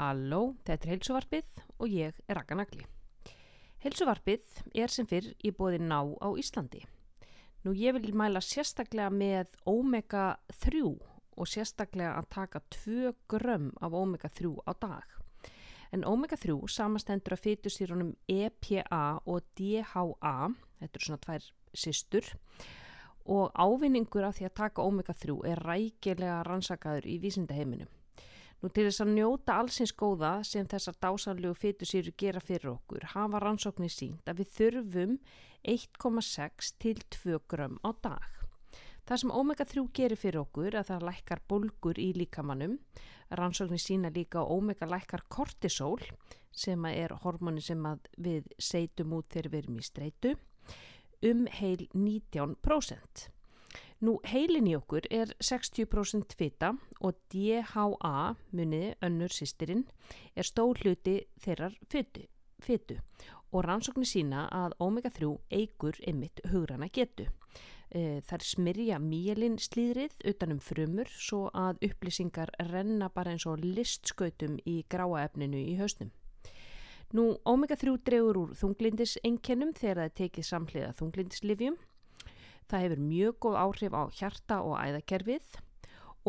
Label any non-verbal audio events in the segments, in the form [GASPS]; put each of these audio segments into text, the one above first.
Halló, þetta er heilsuvarpið og ég er Raka Nagli. Heilsuvarpið er sem fyrr í bóði ná á Íslandi. Nú ég vil mæla sérstaklega með Omega 3 og sérstaklega að taka 2 grömm af Omega 3 á dag. En Omega 3 samastendur að fytusýrunum EPA og DHA, þetta eru svona tvær systur, og ávinningur af því að taka Omega 3 er rækilega rannsakaður í vísindaheiminum. Nú til þess að njóta allsins góða sem þessar dásanlegu fytusýru gera fyrir okkur hafa rannsóknir sínt að við þurfum 1,6 til 2 grömm á dag. Það sem omega-3 gerir fyrir okkur að það lækkar bolgur í líkamannum. Rannsóknir sína líka að omega lækkar kortisol sem er hormoni sem við seitum út þegar við erum í streitu um heil 19%. Nú heilin í okkur er 60% fita og DHA, muniði, önnur sýstirinn, er stór hluti þeirrar fytu, og rannsóknir sína að omega-3 eigur ymitt hugrana getu. E, þær smyrja mýjelin slíðrið utanum frumur svo að upplýsingar renna bara eins og listskautum í gráaefninu í hausnum. Nú, omega-3 drefur úr þunglindis einkennum þegar það tekið samhliða þunglindislifjum Það hefur mjög góð áhrif á hjarta og æðakerfið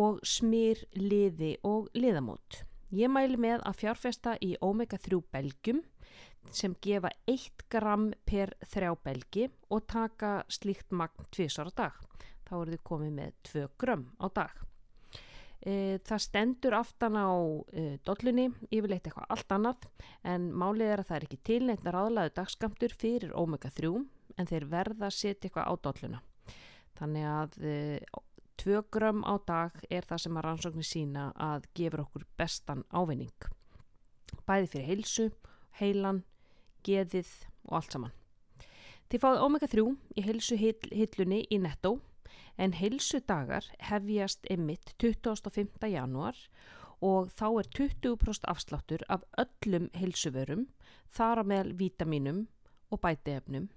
og smýr liði og liðamót. Ég mæli með að fjárfesta í omega-3 belgjum sem gefa 1 gram per þrjá belgi og taka slíkt magn tvísar á dag. Þá eru þið komið með 2 gram á dag. E, það stendur aftan á e, dollunni, yfirleitt eitthvað allt annað en málið er að það er ekki tilneitt ráðlaðu dagskamtur fyrir omega-3 en þeir verða að setja eitthvað á dolluna. Þannig að e, tvö grömm á dag er það sem að rannsóknir sína að gefur okkur bestan ávinning. Bæði fyrir heilsu, heilan, geðið og allt saman. Þið fáið omega-3 í heilsu hillunni í netto en heilsu dagar hefjast emitt 25. janúar og þá er 20% afsláttur af öllum heilsuvörum, þar á meðal vítaminum og bætiefnum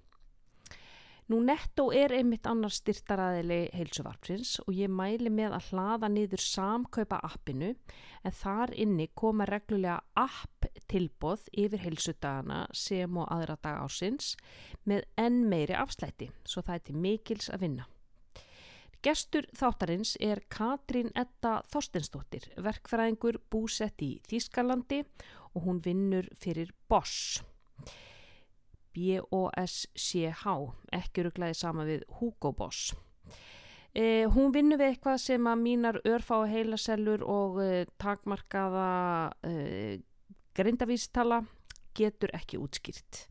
Nú netto er einmitt annars styrtaraðili heilsuvarpsins og ég mæli með að hlaða niður samkaupa appinu en þar inni koma reglulega app tilbóð yfir heilsudagana sem og aðra dag ásins með enn meiri afslæti svo það er til mikils að vinna. Gestur þáttarins er Katrín Etta Þorstensdóttir, verkfræðingur búsett í Þískalandi og hún vinnur fyrir Boss. B-O-S-C-H ekki rugglaði sama við Hugo Boss. Eh, hún vinnur við eitthvað sem að mínar örfá heilasellur og eh, takmarkaða eh, grindavístala getur ekki útskýrt.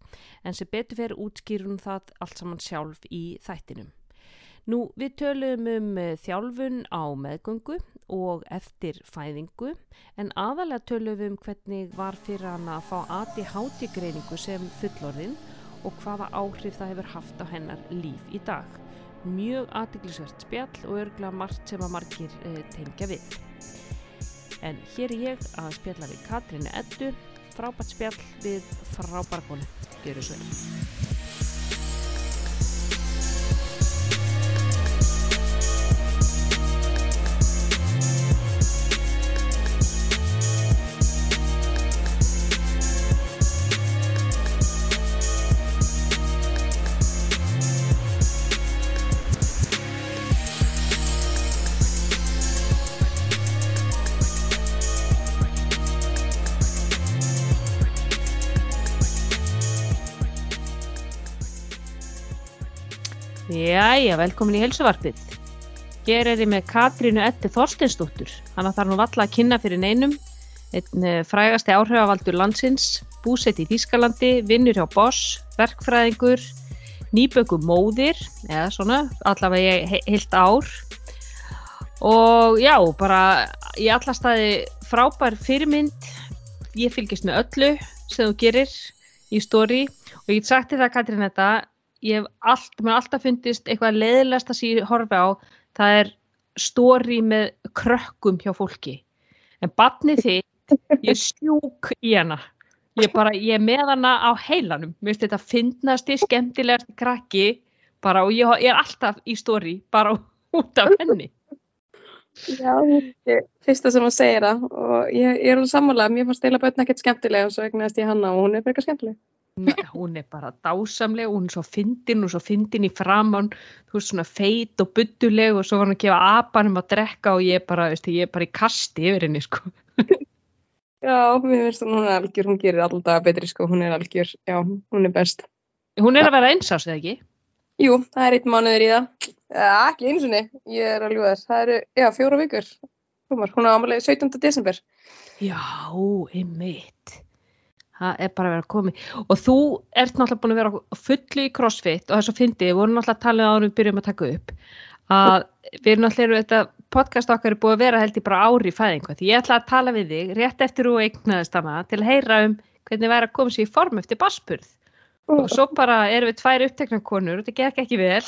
En sem betur fyrir útskýrun það allt saman sjálf í þættinum. Nú við töluðum um uh, þjálfun á meðgöngu og eftir fæðingu en aðalega töluðum um hvernig var fyrir hann að fá ADHD greiningu sem fullorðinn og hvaða áhrif það hefur haft á hennar líf í dag. Mjög aðdeglisvert spjall og örgla margt sem að margir e, tengja við. En hér er ég að spjalla við Katrínu Eddu, frábært spjall við frábærkonu. Gjör þessu Jæja, velkomin í helsuvarpið. Hér er ég með Katrínu Etti Þorsteinsdóttur. Hanna þarf nú valla að kynna fyrir neinum. Einn eh, frægasti áhrifavaldur landsins, búsett í Þýskalandi, vinnur hjá Boss, verkfræðingur, nýböku móðir, eða svona, allavega ég heilt ár. Og já, bara í alla staði frábær fyrirmynd. Ég fylgist með öllu sem þú gerir í stóri og ég get sagt til það Katrín þetta ég hef allt, mér alltaf fundist eitthvað leðilegast að sé horfa á það er stóri með krökkum hjá fólki. En barnið þitt, ég sjúk í hana. Ég, bara, ég er með hana á heilanum. Mér finnst þetta að finnast í skemmtilegast krakki bara og ég, ég er alltaf í stóri bara út af henni. Já, fyrsta sem hún segir það. Og ég, ég er alveg sammálað, mér fannst eila börn ekkert skemmtilega og svo egnaðist ég hanna og hún er fyrir skemmtileg. Hún er bara dásamleg, hún er svo fyndin og svo fyndin í framán, þú veist svona feit og budduleg og svo var hann að gefa apanum að drekka og ég er bara, veist, ég er bara í kasti yfir henni sko. [LAUGHS] Já, mér finnst hún er algjör, hún gerir alltaf betri sko, hún er algjör, já, hún er best. Hún er að vera einsás eða ekki? Jú, það er eitt mánuður í það. Ja, ekki eins og niður, ég er að ljúa þess. Það eru, já, fjóra vikur. Hún er ámalið 17. desember. Já, einmitt það er bara að vera að komi og þú ert náttúrulega búin að vera fulli í crossfit og þess að fyndi, við vorum náttúrulega að tala um að við byrjum að taka upp að við erum náttúrulega, þetta podcast okkar er búin að vera held í bara ári í fæðingu. Því ég ætla að tala við þig rétt eftir þú eignaðist hana til að heyra um hvernig það er að koma sér í form eftir baspurð og svo bara erum við tvær uppteknarkonur og þetta gekk ekki vel.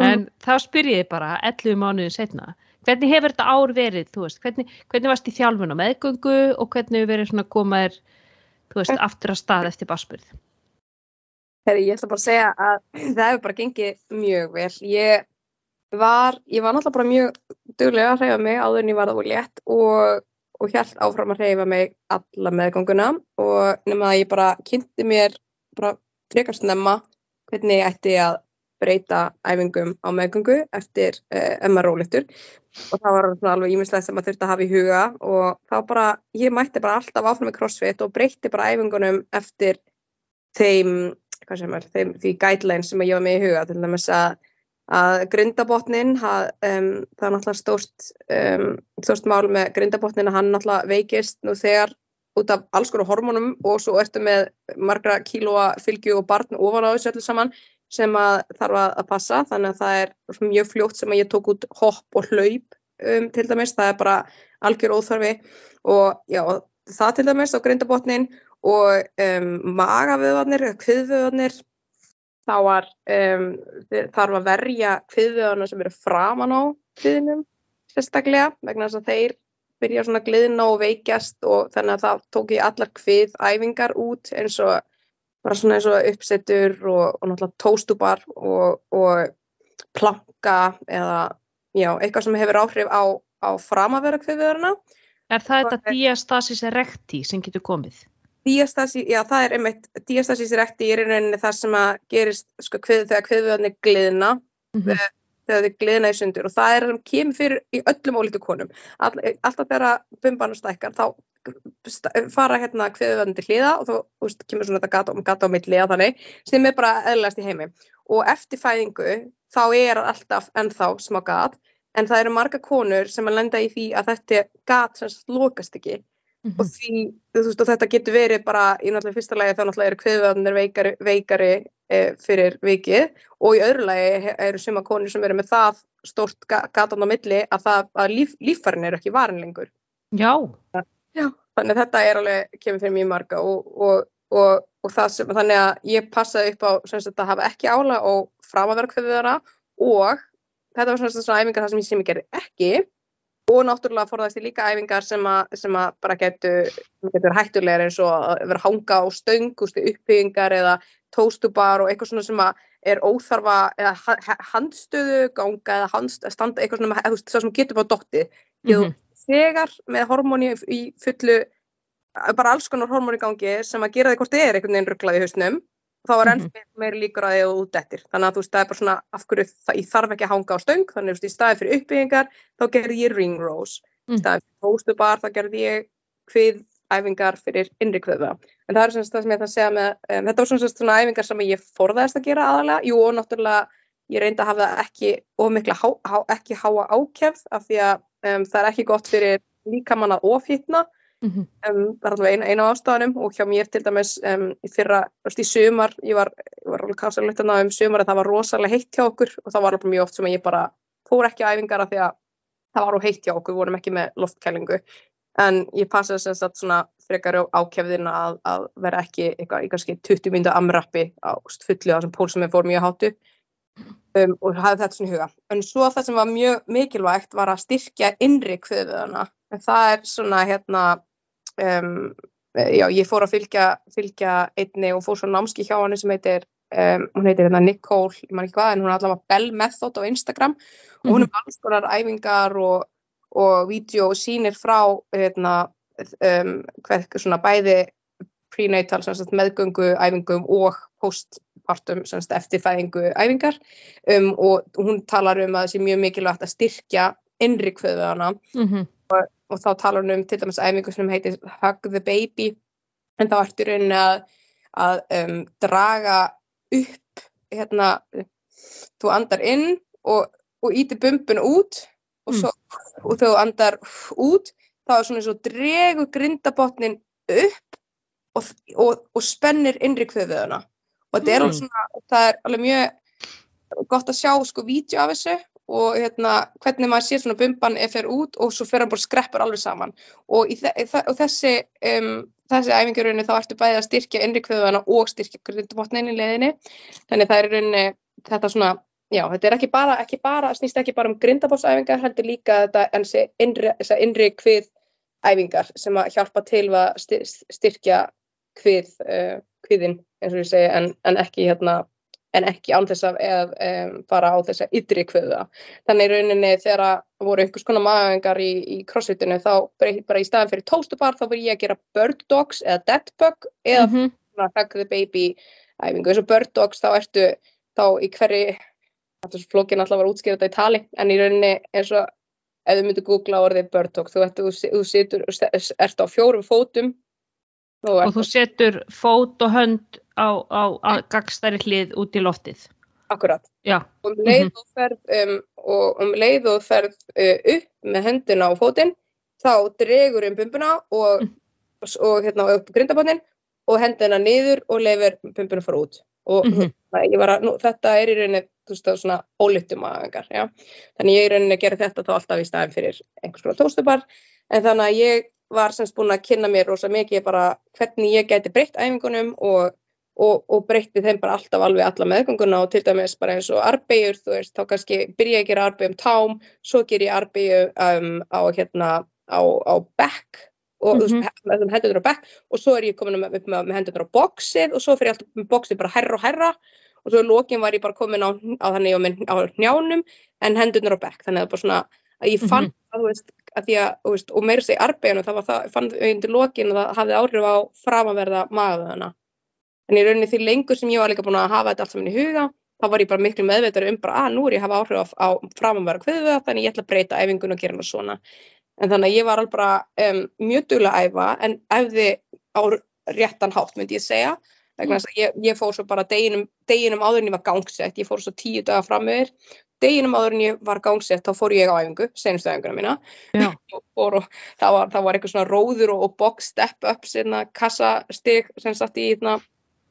En þá spyr ég bara 11 mánuðin setna hvernig hefur þetta ár verið, þú veist, hvernig, hvernig varst í þjálfun á meðgöngu og hvernig verið svona komaðir þú veist, aftur að stað eftir basburð? Herri, ég ætla bara að segja að það hefur bara gengið mjög vel. Ég var, ég var náttúrulega bara mjög duglega að hreyfa mig áður en ég var það úr létt og, og hjælt áfram að hreyfa mig alla meðganguna og nema að ég bara kynnti mér bara frekar snemma hvernig ég ætti að breyta æfingum á meðgöngu eftir uh, eh, MRO-littur og það var alveg íminslega sem maður þurfti að hafa í huga. Og þá bara, ég mætti bara alltaf áfram með crossfit og breytti bara æfingunum eftir þeim, hvað sem er, þeim, því guidelines sem ég var með í huga, til dæmis að, að grindabotnin, að, um, það er náttúrulega stórt, um, stórt mál með grindabotnin að hann náttúrulega veikist nú þegar út af alls konar hormónum og svo ertu með margra kílóa fylgju og barn ofan á þessu öllu saman sem að þarf að passa. Þannig að það er mjög fljótt sem að ég tók út hopp og hlaup um, til dæmis, það er bara algjör óþarfi. Og já, það til dæmis á grindabotnin og um, magaviðvarnir, kviðviðvarnir þá var um, þarf að verja kviðviðvarna sem eru framan á kviðinum sérstaklega vegna þess að þeir byrja svona gliðna og veikjast. Og þannig að það tók ég allar kviðæfingar út eins og bara svona eins og uppsettur og, og náttúrulega tóstubar og, og planka eða já, eitthvað sem hefur áhrif á, á framavera kviðverðina. Er það þetta diastasis erecti sem getur komið? Diastasis, já það er einmitt, diastasis erecti er í rauninni það sem að gerist sko, kvið, þegar kviðverðinni gliðna mm -hmm. þegar þið gliðna í sundur og það er það sem kemur fyrir í öllum ólítu konum. All, alltaf þegar bumban stækkar þá fara hérna kviðvöndi hliða og þá úst, kemur svona þetta gata, gata á milli að þannig sem er bara eðlæst í heimi. Og eftir fæðingu þá er alltaf ennþá smá gat en það eru marga konur sem að lenda í því að þetta gat sem slokast ekki. Mm -hmm. og því veist, og þetta getur verið bara í náttúrulega fyrsta lagi þá náttúrulega eru kviðvöndir veikari, veikari e, fyrir vikið. Og í öðru lagi eru suma konur sem eru með það stórt gatan á milli að, að líf, líffarin eru ekki varinlengur Já Já, þannig að þetta er alveg, kemur fyrir mjög marga og, og, og, og sem, þannig að ég passaði upp á semst að hafa ekki ála og framaverkföðuðara og þetta var svona svona æfingar það sem ég sem ég gerði ekki. Og náttúrulega forðast ég líka æfingar sem að, sem að bara getur, getur hættulegar eins og að vera hanga á stöng, uppbyggingar eða tóstubar og eitthvað svona sem að er óþarfa eða handstöðu ganga eða handstanda eitthvað svona, það sem getur bara dottið. Mm -hmm þegar með hormóni í fullu, bara alls konar hormóni gangi sem að gera því hvort þið er einhvern veginn rugglaði í hausnum, þá er enn mhm. meiri líkur að þið út eftir. Þannig að þú veist, það er bara svona, af hverju það, ég þarf ekki að hanga á stöng, þannig að í staði fyrir uppbyggingar, þá gerði ég ring rose. Í mm. staði fyrir hóstubar, þá gerði ég hvið æfingar fyrir innri hvöða. En það er svona það sem ég ætla að segja með, um, þetta var svona svona æfingar sem ég forðaðist að gera aðalega. Jú, og náttúrulega ég reyndi að hafa ekki ómikla, há, há, ekki háa ákjæfð af því að um, það er ekki gott fyrir líkamann að ofhittna mm -hmm. um, það er alveg einu, einu ástafanum og hjá mér til dæmis um, í fyrra, í sumar ég var, ég var alveg kansalegt að ná um sumar að það var rosalega heitt hjá okkur og það var alveg mjög oft sem ég bara fór ekki á æfingar af því að það var heitt hjá okkur, við vorum ekki með loftkælingu. En ég passaði sem sagt svona frekar á ákjæfðin að, að vera ekki eitthvað, í kannski 20 myndu amrappi á fullu á þessum pól sem við fórum mjög hátu um, og hafði þetta svona í huga. En svo það sem var mjög mikilvægt var að styrkja innri kviðuðana. En það er svona hérna, um, já ég fór að fylgja, fylgja einni og fór svo námski hjá hann sem heitir, um, hún heitir hérna Nicole, ég man ekki hvað, en hún er allavega Bell Method á Instagram og hún er mhm. alls konar æfingar og og vídeo sýnir frá hérna, um, hvað svona bæði prenatal meðgöngu æfingum og postpartum eftirfæðingu æfingar. Um, og hún talar um að það sé mjög mikilvægt að styrkja innri kvöðuðana Mhm. og þá talar hún um til dæmis æfingu sem heitir Hug the Baby. En þá ertu í rauninni að, að um, draga upp hérna, þú andar inn og, og íti bumbun út. Og, svo, og þegar þú andar út þá er svona eins og dregur grindabotnin upp og, og, og spennir innri kvöðuðuna og þetta er Mm. alveg svona, það er alveg mjög gott að sjá sko vídeo af þessu og hérna hvernig maður sér svona bumban ef fer út og svo fer hann bara skreppur alveg saman. Og, og þessi um, þessi æfingarunni þá ertu bæði að styrkja innri kvöðuna og styrkja grindabotnin í leiðinni. Þannig það er í rauninni þetta svona Já, þetta er ekki bara, ekki bara, snýst ekki bara um grindabótsæfingar, heldur líka þetta en þessi innri, innri kvið æfingar sem að hjálpa til að styr, styrkja kvið, uh, kviðin, eins og ég segi, en, en ekki hérna, en ekki án þess að um, fara á þessa ytri kviða. Þannig rauninni þegar að voru einhvers konar maðuringar í, í crossfitinu þá bara, í staðan fyrir toastubar þá verður ég að gera bird dogs eða dead bug eða Mhm. svona hug the baby æfingu. Og bird dogs þá ertu þá í er svo flókin alltaf var að útskýra þetta í tali en í rauninni eins og ef þú myndir googla orðið bird dog þú, ert, þú, þú situr, ert á fjórum fótum og, Og þú setur fót og hönd á, á, á gagstæri hlið út í loftið. akkurat Já. um leið Mhm. og ferð um, og um leið og ferð uh, upp með hendina á fótinn þá dregur um bumbuna og, Mm. og, og hérna upp grindabotnin og hendina niður og leifir bumbuna fara út og Mhm. ég var að, nú, þetta er í rauninni þú veist það svona ólittum aðengar já. þannig ég í rauninni að gera þetta þá alltaf í staðin fyrir einhvers konar tónstubar en þannig að ég var semst búin að kynna mér rosa mikið bara hvernig ég gæti breytt æfingunum og, og, og breytti þeim bara alltaf alveg alla meðgönguna og til dæmis bara eins og arbegjur þú veist þá kannski byrja ég að gera arbegjum tám svo ger ég arbegju um, á hérna á, á back og mm. -hmm. hendurnar á back og svo er ég komin upp með, með hendurnar á boxið og svo fyrir ég alltaf með boxið bara herra og herra og svo í lokin var ég bara komin á, á þannig á, á njánum en hendurnar á back þannig að það er bara svona að ég fann að þú veist að því að veist, og meira segi arbeiginu það var það, fann ég undir lokin að það hafði áhrif á framaverða magaðuna en í rauninni því lengur sem ég var líka búin að hafa þetta allt saman í huga þá var ég bara miklu meðveitar um bara að nú er ég að hafa áhrif á, á framaverða kviðuða þannig ég ætla að breyta æfingun og gera hana svona. En þannig að ég var alveg bara um, mjög duglega að æfa en æfði á réttan hátt myndi ég segja. Að ég, ég fór svo bara deginum, deginum áður en ég var gangsett ég fór svo tíu daga fram yfir deginum áður en ég var gangsett þá fór ég á æfingu, senustu æfinguna mína. [LAUGHS] Og, fór og það var, var eitthvað svona róður og, og box step up sérna kassastig sem satt í hérna.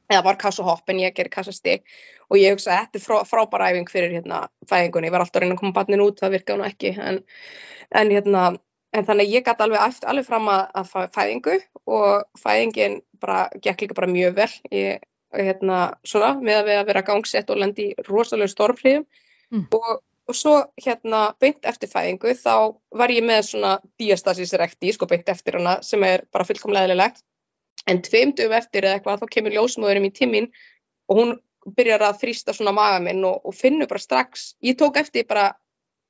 Eða var kassahopp en ég gerir kassastig. Og ég hugsa þetta er frá, frábæra æfing fyrir hérna fæðingunni, ég var alltaf að reyna að koma barnin út, það virkaði nú ekki. En, en hérna en þannig að ég gæti alveg alveg fram að, að fæ- fæðingu. Og fæðingin bara gekk líka bara mjög vel. Ég, hérna svona með að vera gangsett og lendi rosalega stormfríðum Mm. og, og svo hérna beint eftir fæðingu þá var ég með svona diastasis rekti sko beint eftir hana sem er bara fullkomlega eðlilegt en tveim dögum eftir eða eitthvað þá kemur ljósmóðurinn í tímin og hún byrjar að þrýsta svona maga minn og, og finnur bara strax, ég tók eftir bara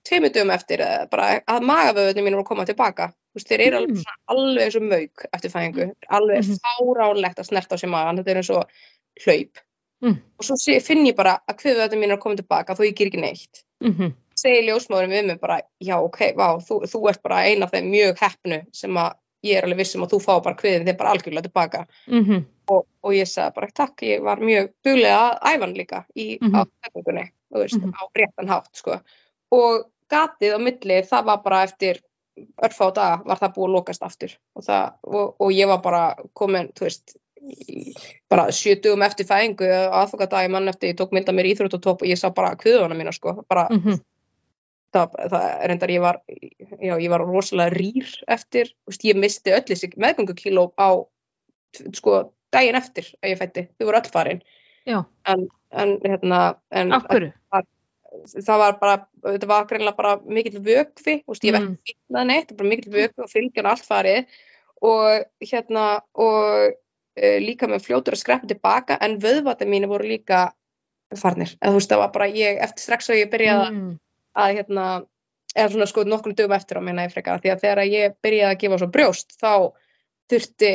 tveimur dögum eftir eða bara að magavöðunum mín voru að koma tilbaka þú veist, þeir eru alveg, Mm. svona, alveg eins og mauk eftir fæðingu, alveg Mhm. fáránlegt að snerta á sér magan, þetta er eins og hlaup Mm. og svo finn ég bara að kviðvöðunum mín er að koma tilbaka þó ég ger ekki neitt Mhm. segir ljósmóðurinn við mig bara, já ok, vá, þú, þú ert bara ein af þeim mjög heppnu sem að ég er alveg vissum að þú fá bara kviðin þeim bara algjörlega tilbaka Mhm. og, og ég sagði bara takk, ég var mjög duglega að æfa hann líka í, Mhm. á þekkingunni, þú veist, Mhm. á réttan hátt sko. og gatið á milli það var bara eftir örfá daga var það búið að lokast aftur og, það, og, og ég var bara komin, þú veist bara sjötugum eftir fæðingu aðfokadag mann eftir, ég tók mynda mér íþrótt og topp og ég sá bara kviðuna mína sko, bara Mhm. það, það er endar ég var já, ég var rosalega rýr eftir veist, ég misti öll þessi meðgöngukíló á sko daginn eftir að ég fætti, þau voru öll farin en, en hérna en hverju? það var bara, þetta var greinlega bara mikill þú veist, ég hef Mm. ekki fitnað neitt, bara mikill vökvi og fylgjan allt farið og hérna og líka með fljótur að skreppa tilbaka en vöðvata mínu voru líka farnir, eða þú veist, það var bara ég, eftir strax og ég byrjaði Mm. að hérna eða svona sko nokkur dögum eftir á minna ég frekar því að þegar ég byrjaði að gefa svo brjóst þá þurfti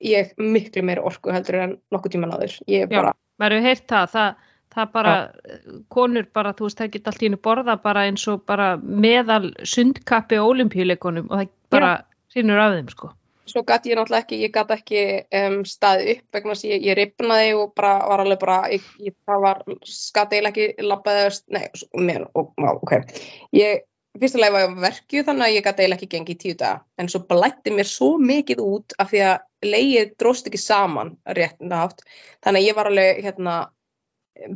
ég miklu meira orku heldur en nokkuð tíman áður ég Já. bara, Maður hefur heyrt það, það, það bara, konur bara, þú veist, það geta allt í hennu borða bara eins og bara meðal sundkappi á olimpíuleikunum og það bara sínur af þeim, sko. Svo gæti ég náttúrulega ekki ég gæti ekki um, staðið upp vegna þess að ég, ég ripnaði og bara var alveg bara ég, ég, það var, eiginlega ekki labbaði, nei, mér, ok. Ég, fyrsta leið var ég á verkju þannig að ég gæti ekki gengið í tíu daga. En svo blætti mér svo mikið út af því að leiðið dróst ekki saman rétt nátt, þannig að ég var alveg hérna,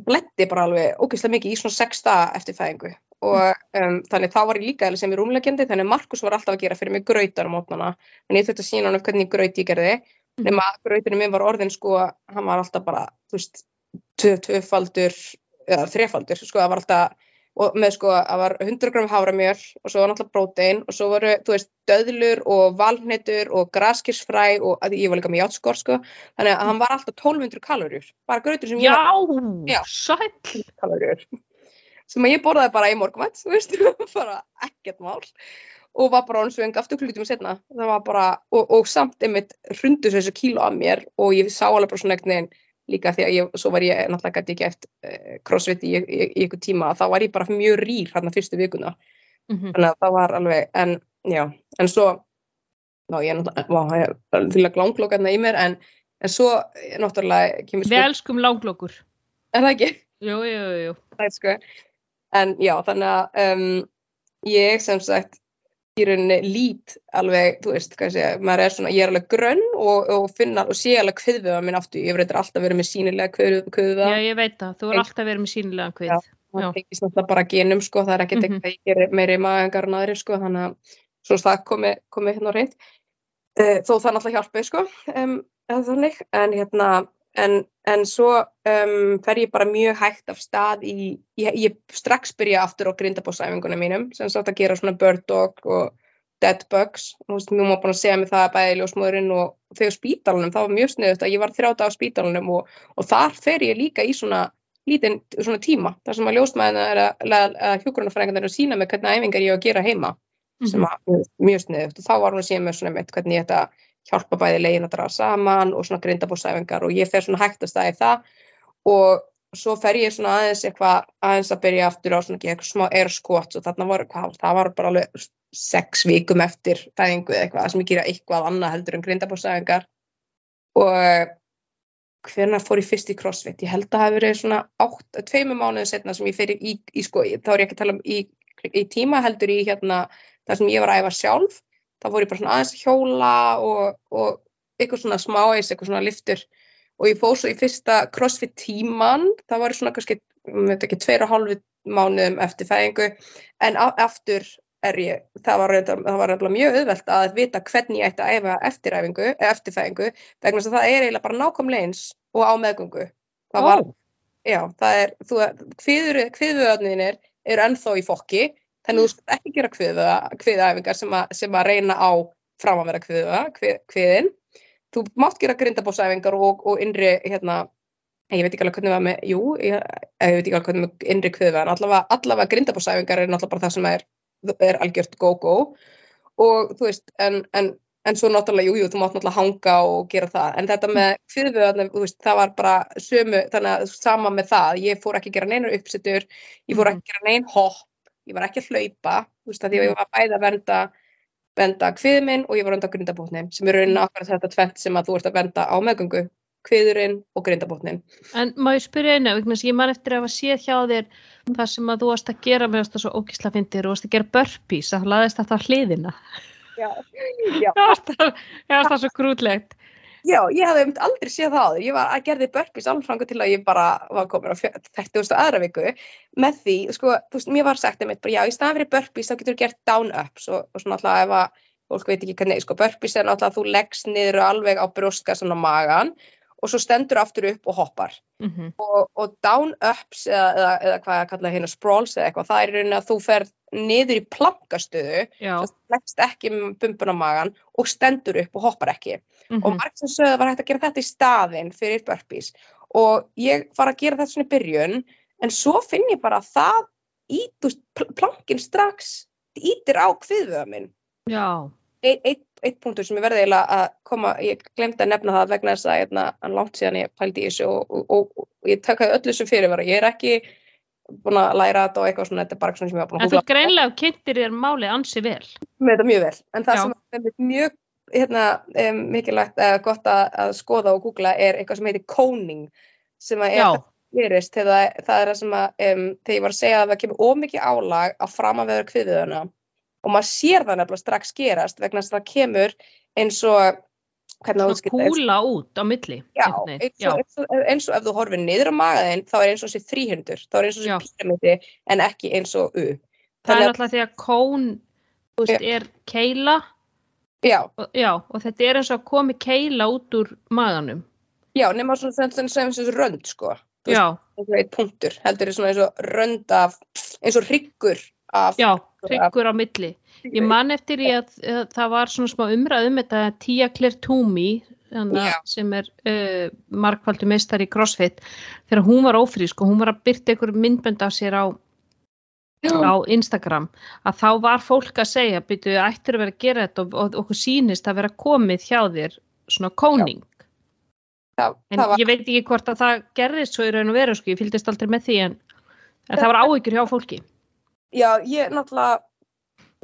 blætti bara alveg ógeðslega mikið í svona sex daga eftir fæðingu og um, þannig þá var ég líka alveg sem ég rúmlegjandi þannig Markus var alltaf að gera fyrir mig grautar á mótnana en ég þurfti að sína hann hvernig graut ég gerði Mhm. nema að grautinu minn var orðin sko, hann var alltaf bara, þú veist tvö- tvöfaldur, eða þrefaldur sko, það var alltaf, og með sko það var 100 gram haframjöl og svo var náttúrulega prótein og svo voru, þú veist, döðlur og valhnetur og graskirsfræ og að ég var líka með játskor sko, þannig að hann var alltaf 1200 kalóriur, bara grautur sem ég var Já, Já. sæll. Sem ég borðaði bara í morgumætt, þú veist, [LAUGHS] bara ekkert mál og var bara án svöng aftur klukkutíma setna það var bara, og, og samt einmitt hrundu þessu kíló af mér og ég sá alveg bara svona einhvern veginn líka því að ég, svo var ég náttúrulega gæti ekki eftir uh, crossfit í, ykkur tíma þá var ég bara mjög rýr hérna fyrstu vikuna Mhm. þannig að það var alveg, en já, en svo ná ég er náttúrulega, ég er glanglóka hérna í mér en, en svo eh, náttúrulega kemur Við elskum langlokkur. er það ekki? Jú, jú, jú, jú. Nei, sko. En já, þannig að um, ég sem sagt í rauninni lít alveg, þú veist, hvað ég segja, maður er svona, ég er alveg grönn og, og finna og sé alveg kviðvöða minn aftur, ég verður alltaf verið með sínilega kviðvöða, Já, ég veit það. Þú er Eins- alltaf verið með sínilegan kvið. Já. það tengist náttúrulega bara genum, sko, það er ekkert Mhm. eitthvað, ég gerir meiri magangar en aðrir, sko, þannig að svo það komi, komi hérna á reynd, uh, þó það náttúrulega hjálpi, sko, um, þannig, en hérna, en, en svo um, fer ég bara mjög hægt af stað í, ég, ég strax byrja aftur á grindabósæfingunum mínum, sem sagt að gera svona bird dog og dead bugs, mjög má búin að segja mig það bæði í ljósmóðurinn og þegar spítalunum, það var mjög sniðut að ég var þrjáta á spítalunum og, og þar fer ég líka í svona lítinn svona tíma, þar sem að ljósmæðina er að, að, að hjúgrunafræðingarnir eru að sína mig hvernig æfingar ég á að gera heima sem að mjög, mjög sniðugt. Og þá var hún að sína mér svona mitt hvernig ég ætta að hjálpa bæði legin að draga saman og svona grindabósæfingar og ég fer svona hægt að staði það. Og svo fer ég svona aðeins eitthvað aðeins að byrja aftur á svona ekki eitthvað smá squats og þarna var hvað, það var bara alveg sex vikum eftir fæðingu eða eitthvað sem ég gera eitthvað annað heldur en grindabósæfingar og hvernig fór ég fyrst í crossfit? Ég held að það hafi verið svona átt, tveimur mánuðin setna sem ég fyrir í, í sko, þá er ég ekki að tala um í, í tíma heldur í hérna þar sem ég var að æfa sjálf þá fór ég bara svona aðeins að hjóla og, og eitthvað svona smáeis, eitthvað svona liftur og ég fór svo í fyrsta crossfit tíman, það var svona kannski, ég veit ekki, tveir og hálfu mánuðum eftir fæðingu. En aftur er ég, það var, það var mjög auðvelt að vita hvernig ég ætti að æfa eftiræfingu, eftirfæðingu vegna þess að það er eiginlega bara nákvæmlega eins og á meðgöngu. Það var, já, það er þú, kviðvöðarnir eru ennþá í fokki þannig að þú skalt ekki gera kviðvöða, kviðæfingar sem, sem að reyna á fram að vera kviðvöða, kvið, kviðin þú mátt gera grindabósæfingar og, og innri, hérna ég veit ekki alveg hvernig það með, jú ég, ég veit ekki alveg hvernig með innri kviðvöða en allavega, allavega grindabósæfingar er náttúrulega bara það sem er, er algjört go-go. Og þú veist, en, en en svo náttúrulega, jú, jú, þú mátt náttúrulega hanga og gera það, en þetta með veist, það var bara sömu, þannig að sama með það, ég fór ekki að gera neinar uppsettur, ég fór ekki að gera nein hopp, ég var ekki að hlaupa, þú veist, að því að ég var bæði að venda, venda kviðið minn og ég var að venda grindabótnin, sem er raunin akkurat þetta tvent sem að þú ert að venda á meðgöngu, kviðurinn og grindabótnin. En má ég spyrja einu, þess að ég man eftir að hafa séð hjá þér það sem að þú varst að gera með þetta svo ógísla fyndir og varst að gera burpees, að laðist þetta á hliðina. Já, [LAUGHS] já. Það það, það varst það svo grútlegt. Já, ég hafði um aldrei séð það áður. Ég var að gerði burpees alveg frangu til að ég bara var komin á 30. aðra viku með því, sko, þú veist, mér var sagt einmitt bara, já, í staðan fyrir burpees þá getur þú gert down-ups og, og svona alltaf ef að fólk veit ekki hvernig, sko, burpees er náttúrulega að þú leggst niður alveg á brjóstkassan og magan og svo stendur aftur upp og hoppar. Mm -hmm. og, og down-ups eða, eða, eða hvað ég kalla hérna sprawls eða eitthvað, það er í rauninni að þú ferð niður í plankastöðu, Já. leggst ekki með bumbun á magan og stendur upp og hoppar ekki. Mm og margt sem sögðu var hægt að gera þetta í staðinn fyrir burpees. Og ég var að gera þetta svona í byrjun en svo finn ég bara að það í þú veist, pl- plankin strax ítir á kviðvöða minn Já, eitt, punktur sem ég verði eiginlega að koma, ég glemdi að nefna það vegna þess að hérna, langt síðan ég pældi í þessu og, og, og, og ég takaði öllu sem fyrirvara, ég er ekki búin að læra þetta og eitthvað svona, þetta er bara svona sem ég var búin að þú húla greinlega kynntir þér máli ansi vel. með þetta mjög vel, en það Já. sem er mjög hérna, um, mikilvægt eða gott að, að skoða og googla er eitthvað sem heitir coning sem að er gerist það, það er það sem að um, þegar ég var að segja að það kemur ómikið álag á framanveður kviðuðuna og maður sér það nefnilega strax gerast vegna þess að það kemur eins og kúla út á milli. Já, eins og, eins, og, eins og ef þú horfir niður á magaðinn þá er eins og þessi þríhundur, þá er eins og þessi píramidi en ekki eins og U. það er náttúrulega því að kón veist, er keila. Já, og, já, og þetta er eins og að komi keila út úr maganum. já, nema svona sem, rönd sko, veist, punktur, heldur eins og rönd af, eins og hryggur já, hryggur á milli. Ég man eftir í að, að það var svona smá umræð um þetta Tia Claire Toomey Já. sem er uh, markvaldu meistar í CrossFit þegar hún var ófrísk og hún var að byrta einhver myndbönd af sér á, á Instagram að þá var fólk að segja byrju ættir að vera að gera þetta? Og, og okkur sýnist að vera komið hjá þér svona kóning. Það, en það var, ég veit ekki hvort að það gerðist svo í raun og veru sko, ég fylgdist aldrei með því en, en það var áhyggjur hjá fólki já, ég náttúrulega,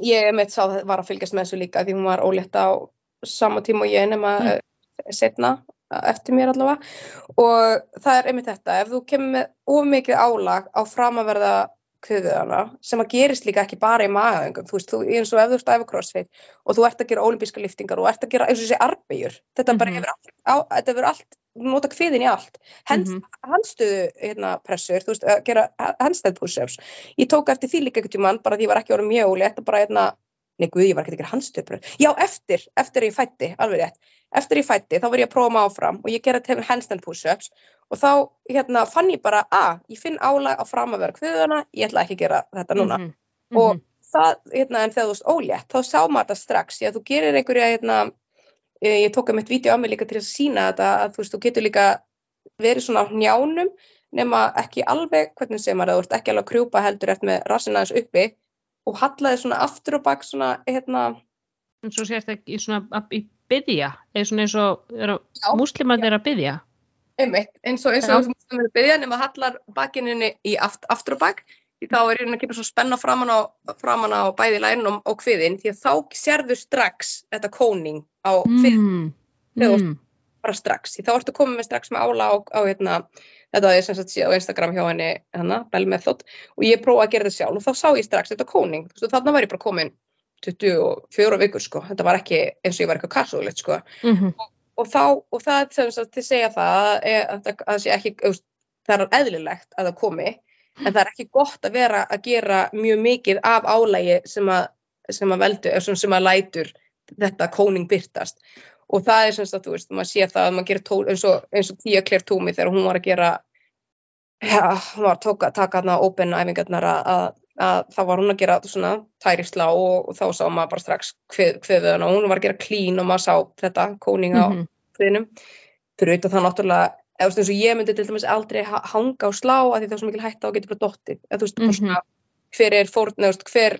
ég mitt sá það var að fylgjast með þessu líka því hún var ólétt á sama tíma og ég nema Mm. mm. setna eftir mér allavega og það er einmitt þetta, ef þú kemur með of mikið álag á framaverða kviðuðana sem að gerist líka ekki bara í magaðingum, þú veist, þú, eins og ef þú stæfur crossfit og þú ert að gera olimpíska liftingar og ert að gera eins og þessi arbegjur, þetta bara Mhm. hefur allt, á, þetta hefur allt, nota kviðin í allt, Hens, Mhm. handstöðu hérna, pressur, þú veist, að gera handstand push-ups, ég tók eftir því líka einhvern tímann, bara því ég var ekki orðið mjög ólétt og bara hérna, nei guð, ég var ekki að gera handstöðu pressur, já, eftir, eftir að ég fætti, alveg rétt, eftir ég fætti, þá var ég að prófa mig áfram og ég gera til handstand push-ups og þá hérna fann ég bara að ég finn álag á framaverð kviðuna, ég ætla ekki að gera þetta núna. Mhm, Og- mhm. það, hérna, en þegar þú veist ólétt, þá sá maður þetta strax, því að þú gerir einhverja, hérna, ég tók um eitt vídeo á mig líka til að sína þetta, að þú veist, þú getur líka verið svona á hnjánum, nema ekki alveg, hvernig maður, það, þú ert ekki alveg að krjúpa heldur eftir með rassina aðeins uppi og hallaði svona aftur og bak svona, hérna, En svo sést ekki svona að- svona eins og er Já, múslimandi er að byðja. einmitt, eins og, eins og sem við byrja, nema hallar bakininni í aft, aftur og bak, því þá er hérna að kemur svo spenna framan á, framan á bæði lærin og, og kviðin, því að þá sérðu strax þetta kóning á kvið, Mm. Mm. bara strax, því þá ertu komið með strax með ála á, á hérna, þetta er sem sagt séð á Instagram hjá henni, hana, Bell Method. Og ég prófaði að gera þetta sjálf og þá sá ég strax þetta kóning, þú veist, þannig var ég bara komin 24 vikur, sko, þetta var ekki eins og ég var eitthvað karsúlegt, sko. Mhm. og þá, og það sem sagt til að segja það er, að, að sé ekki, það er eðlilegt að það komi, en það er ekki gott að vera að gera mjög mikið af álægi sem að, sem að veldu, sem, sem að lætur þetta kóning byrtast og það er sem sagt, þú veist, maður sé það að maður gerir tól, eins og, eins og Tia Claire Toomey þegar hún var að gera já, hún var að tóka, taka þarna open æfingarnar að, að, að þá var hún að gera svona tærisla og, og þá sá maður bara strax hvið, hviðuðan og hún var að gera clean og maður sá þetta kóning á Mhm. hviðinum fyrir auðvitað það náttúrulega eða þú veist eins og ég myndi til dæmis aldrei ha- hanga á slá að því er svo mikil hætta og getur bara dottið eða þú veist Mhm. svona hver er fórn eða þú veist hver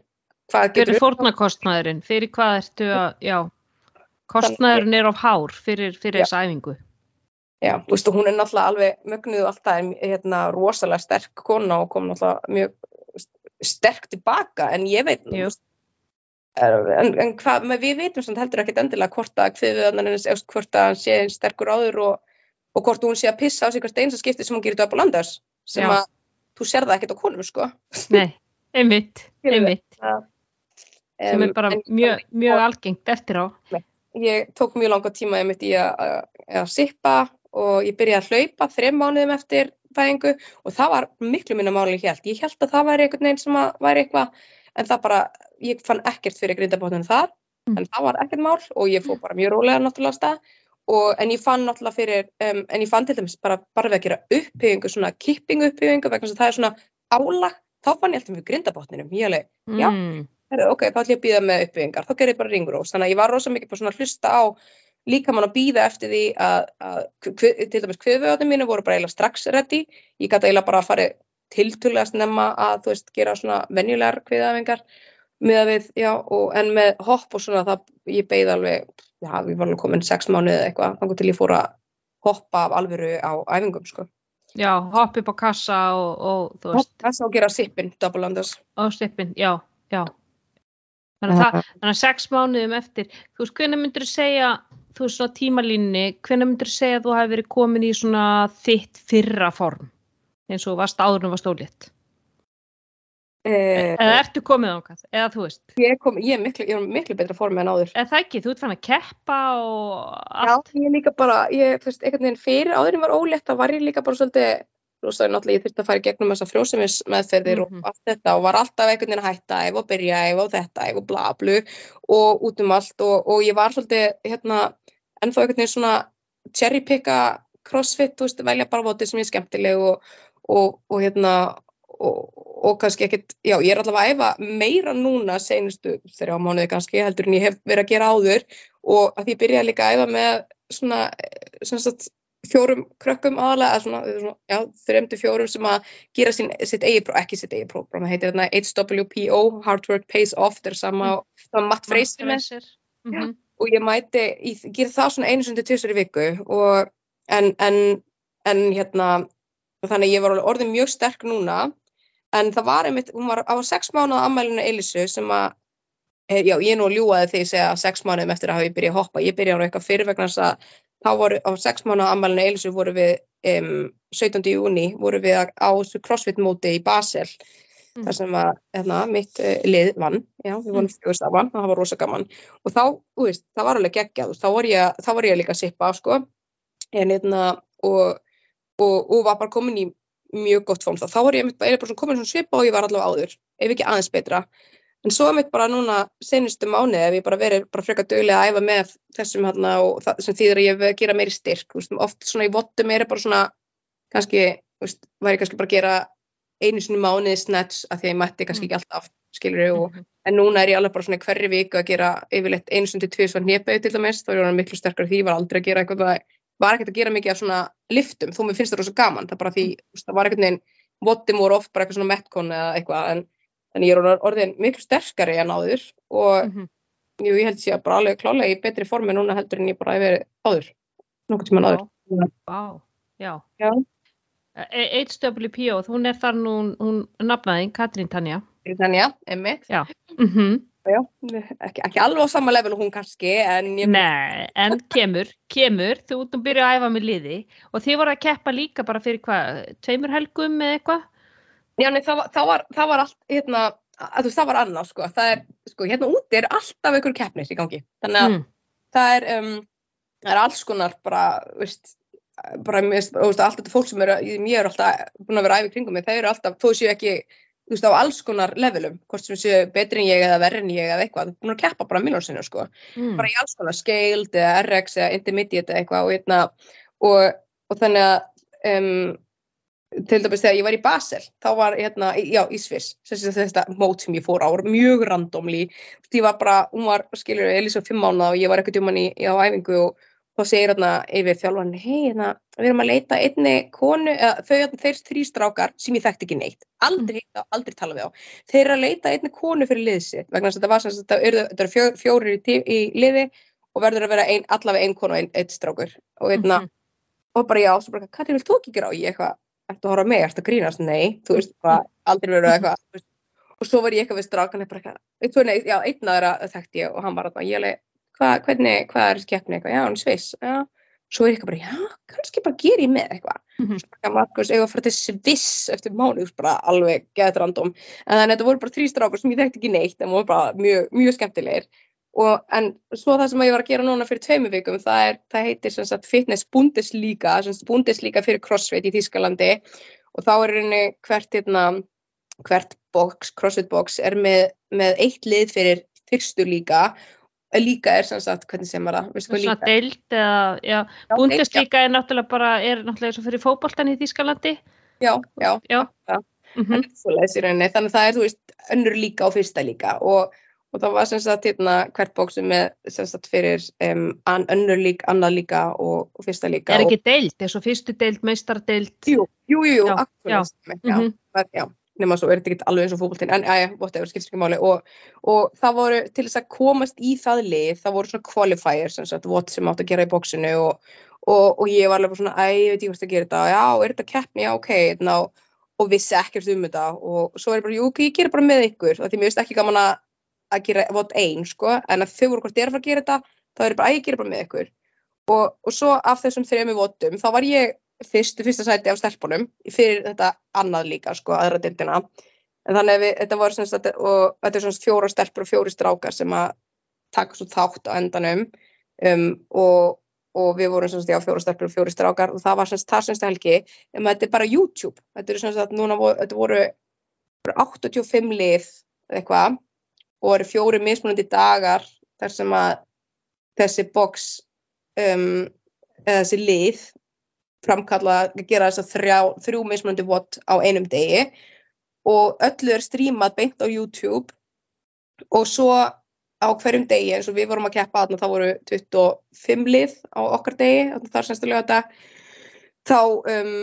hvað Hver er fórnarkostnaðurinn? Fyrir hvað ertu að, já, kostnaðurinn er of hár fyrir, fyrir Já. þessa æfingu. Já, þú veist, og hún er náttúrulega alveg mögnuð og alltaf er hérna, rosalega sterk kona og kom náttúrulega mjög sterk tilbaka, en ég veit Jú. en, en hvað, við veitum samt heldur ekkert endilega hvort að hvort að hann sé sterkur áður og, og hvort hún sé að pissa á sig hvert einsta skipti sem hún gerir upp á landars sem Já. að þú sér það ekkert á konum, sko. Nei, einmitt, [LAUGHS] einmitt, sem Um, er bara mjög, mjög algengt eftir á. ég tók mjög langa tíma einmitt í að, að, að sippa og ég byrjaði að hlaupa þreim mánuðum eftir fæðingu og það var miklu minna máli ég held. Ég held að það væri einhvern veginn sem að væri eitthvað en það bara, ég fann ekkert fyrir grindabóttunum þar Mm. en það var ekkert mál og ég fór bara mjög rólega náttúrulega stað og en ég fann náttúrulega fyrir, um, en ég fann til dæmis bara, bara við að gera uppbyggingu, svona kipping uppbyggingu vegna að það er svona álag, þá fann ég alltaf mjög grindabóttunum, ég alveg, Já. Mm. herru, ok, þá ætlum ég að býða með uppbyggingar, þá gerði ég bara ringrós, þannig að ég var rosa mikið bara svona að hlusta á líkamann að býða eftir því að, að til dæmis kviðvöðunum mínu voru bara eiginlega strax ready, ég gæti eiginlega bara að fara tiltulega snemma að þú veist gera svona venjulegar kviðafingar með að við, já, og, en með hopp og svona það, ég beigð alveg, já, við varum komin sex mánuðið eða eitthvað, þannig til ég fór að hoppa af alvöru á æfingum, sko. Já, hopp upp á kassa og, og þú veist, Hoppa og gera sippin, double unders. á stippin, já, já. Þannig að, það, þannig að sex mánuðum eftir, þú veist, hvenær myndir þú segja, þú veist, svona tímalínni, hvenær myndir þú segja að þú hefði verið komin í svona þitt fyrra form, eins og varst áður en varst ólétt? Eh, Eða ertu komið ákvæð, eða þú veist, ég, kom, ég, er miklu, ég er miklu betra formi en áður. eða það ekki, þú ert fann að keppa og Já, allt, ég líka bara, ég, þú veist, einhvern veginn fyrir áður en var ólétt, þá var ég líka bara svolítið, þú veist, það er náttúrulega, ég þurfti að fara í gegnum þessa frjósemis meðferðir Mhm. og allt þetta og var alltaf einhvern veginn að hætta ef og byrja ef og þetta, ef og bla blu og út um allt og, og ég var svolítið, hérna, ennþá einhvern veginn svona cherry picka crossfit, þú veist, velja bara votið sem ég er skemmtileg og, og, og hérna, og, og kannski ekkert, já, ég er allavega að æfa meira núna senustu þrjá mánuði kannski heldur en ég hef verið að gera áður og að því ég byrjaði líka að æfa með svona, eh, sem sagt, fjórum krökkum aðalega, svona, svona já, þreim til fjórum sem að gera sín, sitt eigi ekki sitt eigi próf, það heitir þarna HWPO, Hard Work Pays Off, þetta er sama, sama Matt Fraser með Fraser. Mhm. og ég mæti, ég gera það svona einu sundi tvisar í viku og en, en, en hérna þannig að ég var orðin mjög sterk núna en það var einmitt, hún var á sex mánuða ammælinu Elisu sem að eh, já, ég nú ljúaði þegar ég segja sex mánuðum eftir að hafa ég byrjað að hoppa, ég byrjaði á eitthvað fyrir vegna þess að þá voru á sex mánuða ammælinu Elisu voru við um, 17. júni voru við á crossfit móti í Basel. Mm. þar sem að hérna, mitt uh, lið vann, já, við vorum fjögur stafan og það var rosa gaman. Og þá, þú veist, það var alveg geggjað, þá var ég, þá var ég líka að sippa, sko, en hérna og, og, og var bara komin í mjög gott form, þá, þá var ég einmitt bara, bara svona komin svona svipa og ég var allavega áður, ef ekki aðeins betra. En svo einmitt bara núna senustu mánuði ef ég bara verið bara frekar duglega að æfa með þessum hérna og það sem þýðir að ég gera meiri styrk, veist, oft svona í vottum er bara svona, kannski, veist, væri kannski bara að gera einu sinni mánuði snatch að því að ég mætti kannski ekki alltaf, skilur og Mhm. en núna er ég alveg bara svona í hverri viku að gera yfirleitt einu sinni til tvisvar hnépau til dæmis, þá er ég orðin miklu sterkar því, ég var aldrei að gera eitthvað, var ekkert að gera mikið af svona liftum, þó mér finnst það rosa gaman, það bara því, það var einhvern veginn, votum voru oft bara eitthvað svona metcon eða eitthvað, en, en ég er orðin, miklu sterkari en áður og Mhm. jú, ég held sér bara alveg klálega í betri formi núna heldur en ég bara hef verið áður, nokkuð tíman áður. Vá, já. Já. E- HWPO, hún er þar nú, hún nafnaði, Katrín Tanja. Þannig já, emmitt, Mm já, ekki, ekki alveg á sama level og hún kannski, en ég Nei, en [LAUGHS] kemur, kemur, þú ert nú byrjað að æfa með liði og þið voru að keppa líka bara fyrir hvað, tveimur helgum eða eitthvað? Já, nei, það var, það var, það var allt, hérna, að, veist, það var annað, sko, það er, sko, hérna úti er alltaf einhver keppnis í gangi, þannig að Mm. það er, um, það er alls konar bara, veist, bara, veist, þú veist, allt þetta fólk sem eru, ég er alltaf búin að vera að æfa í kringum mig, þau eru alltaf, þó séu ekki, þú veist, á alls konar levelum, hvort sem séu betri en ég eða verri en ég eða eitthvað, þú er búin að keppa bara miljónsinu, sko, Mm. bara í alls konar scaled eða RX eða intermediate eða eitthvað og, hérna, og, og þannig að um, til dæmis þegar ég var í Basel þá var hérna, já, í Sviss þetta mót sem ég fór á mjög randomli, því var bara, hún var skilur, Elisa fimm mánuða og ég var eitthvað djumann í, í á æfingu og þá segir hérna yfir þjálfan, hei hérna við erum að leita einni konu eða, þau, hérna, þeir þrý strákar sem ég þekkti ekki neitt aldrei, mm. aldrei tala við á. Þeir eru að leita einni konu fyrir liðið sitt vegna þess að þetta var sem þetta eru, þetta eru fjó, fjórir í, í liði og verður að vera ein, allavega ein konu og ein, einn strákur. Og hérna, Mhm. og bara já, svo bara, Katrín, vilt þú ekki gera? Á ég eitthvað, ertu að horfa mig, ertu að grínast, nei þú veist, bara aldrei verið eitthvað. [LAUGHS] Og svo var ég eitthvað við strákan eitthvað, nei, já, einn aðra þekkti ég og hann var að ég alveg, hvað, hvernig, hvað er keppni eitthvað, já, er sviss, já. Svo er ég eitthvað bara, já, kannski bara ger ég með eitthvað. Mhm. svo bara Markus, eitthvað fyrir til Sviss eftir mánuð, þú veist, bara alveg geðt random, en þannig að þetta voru bara þrý strákur sem ég þekkti ekki neitt, en voru bara mjög, mjög skemmtilegir. Og en svo það sem ég var að gera núna fyrir tveimu vikum það, er, það heitir sem sagt fitness Bundesliga sem sagt Bundesliga fyrir crossfit í Þýskalandi. Og þá er rauninni hvert hérna, hvert box, crossfit box er með, með eitt lið fyrir fyrstu líka líka er sem sagt, hvernig sem er það veistu Svona líka deild eða, já, Já, Bundesliga er náttúrulega bara, er náttúrulega eins og fyrir fótboltan í Þýskalandi. já, já, Já. já. Mm rauninni, þannig að það er, þú veist, önnur líka og fyrsta líka og, og það var sem sagt hérna hvert bóksu með sem sagt fyrir um, an, önnur lík, annað líka og, og fyrsta líka. Er ekki deild, eins og fyrstu deild, meistardeild? Jú, jú, jú, jú Já, akkurat, já. Mhm. það, já. Nema svo er þetta ekki alveg eins og fókbaltinn en aðja, whatever, skiptir ekki máli. Og, og það voru til þess að komast í það lið það voru svona qualifiers sem, sagt, sem átt að gera í bóksinu og, og, og ég var alveg svona, æ, ég veit ekki hvort það gerir þetta. Já, er þetta keppni, já, ok ná, og vissi ekkert um þetta. Og svo er ég bara, jú, ég ger bara með ykkur. Því mér veist ekki gaman að, að gera vot einn, sko, en að þau voru hvort ég er að fara að gera þetta þá er ég bara, æ, ég ger bara með ykkur. Og svo af þessum þrejum votum, þá var ég fyrstu, fyrsta sæti af stelpunum fyrir þetta annað líka sko, aðra dildina en þannig að við, þetta voru semst að og þetta er svona fjóra stelpur og fjóri strákar sem að taka svo þátt á endanum. Um, og, og við vorum semst já fjóra stelpur og fjóri strákar. Og það var semst það semst helgi en þetta er bara YouTube. Þetta er semst að núna voru, þetta voru 85 lið eitthvað og eru fjóri mismunandi dagar þar sem að þessi boks um, eða þessi lið framkalla að gera þess að þrjú mismunandi vott á einum degi. Og öllu er strímað beint á YouTube. Og svo á hverjum degi eins og við vorum að keppa þarna þá voru 25 lið á okkar degi þar semstulega þetta þá um,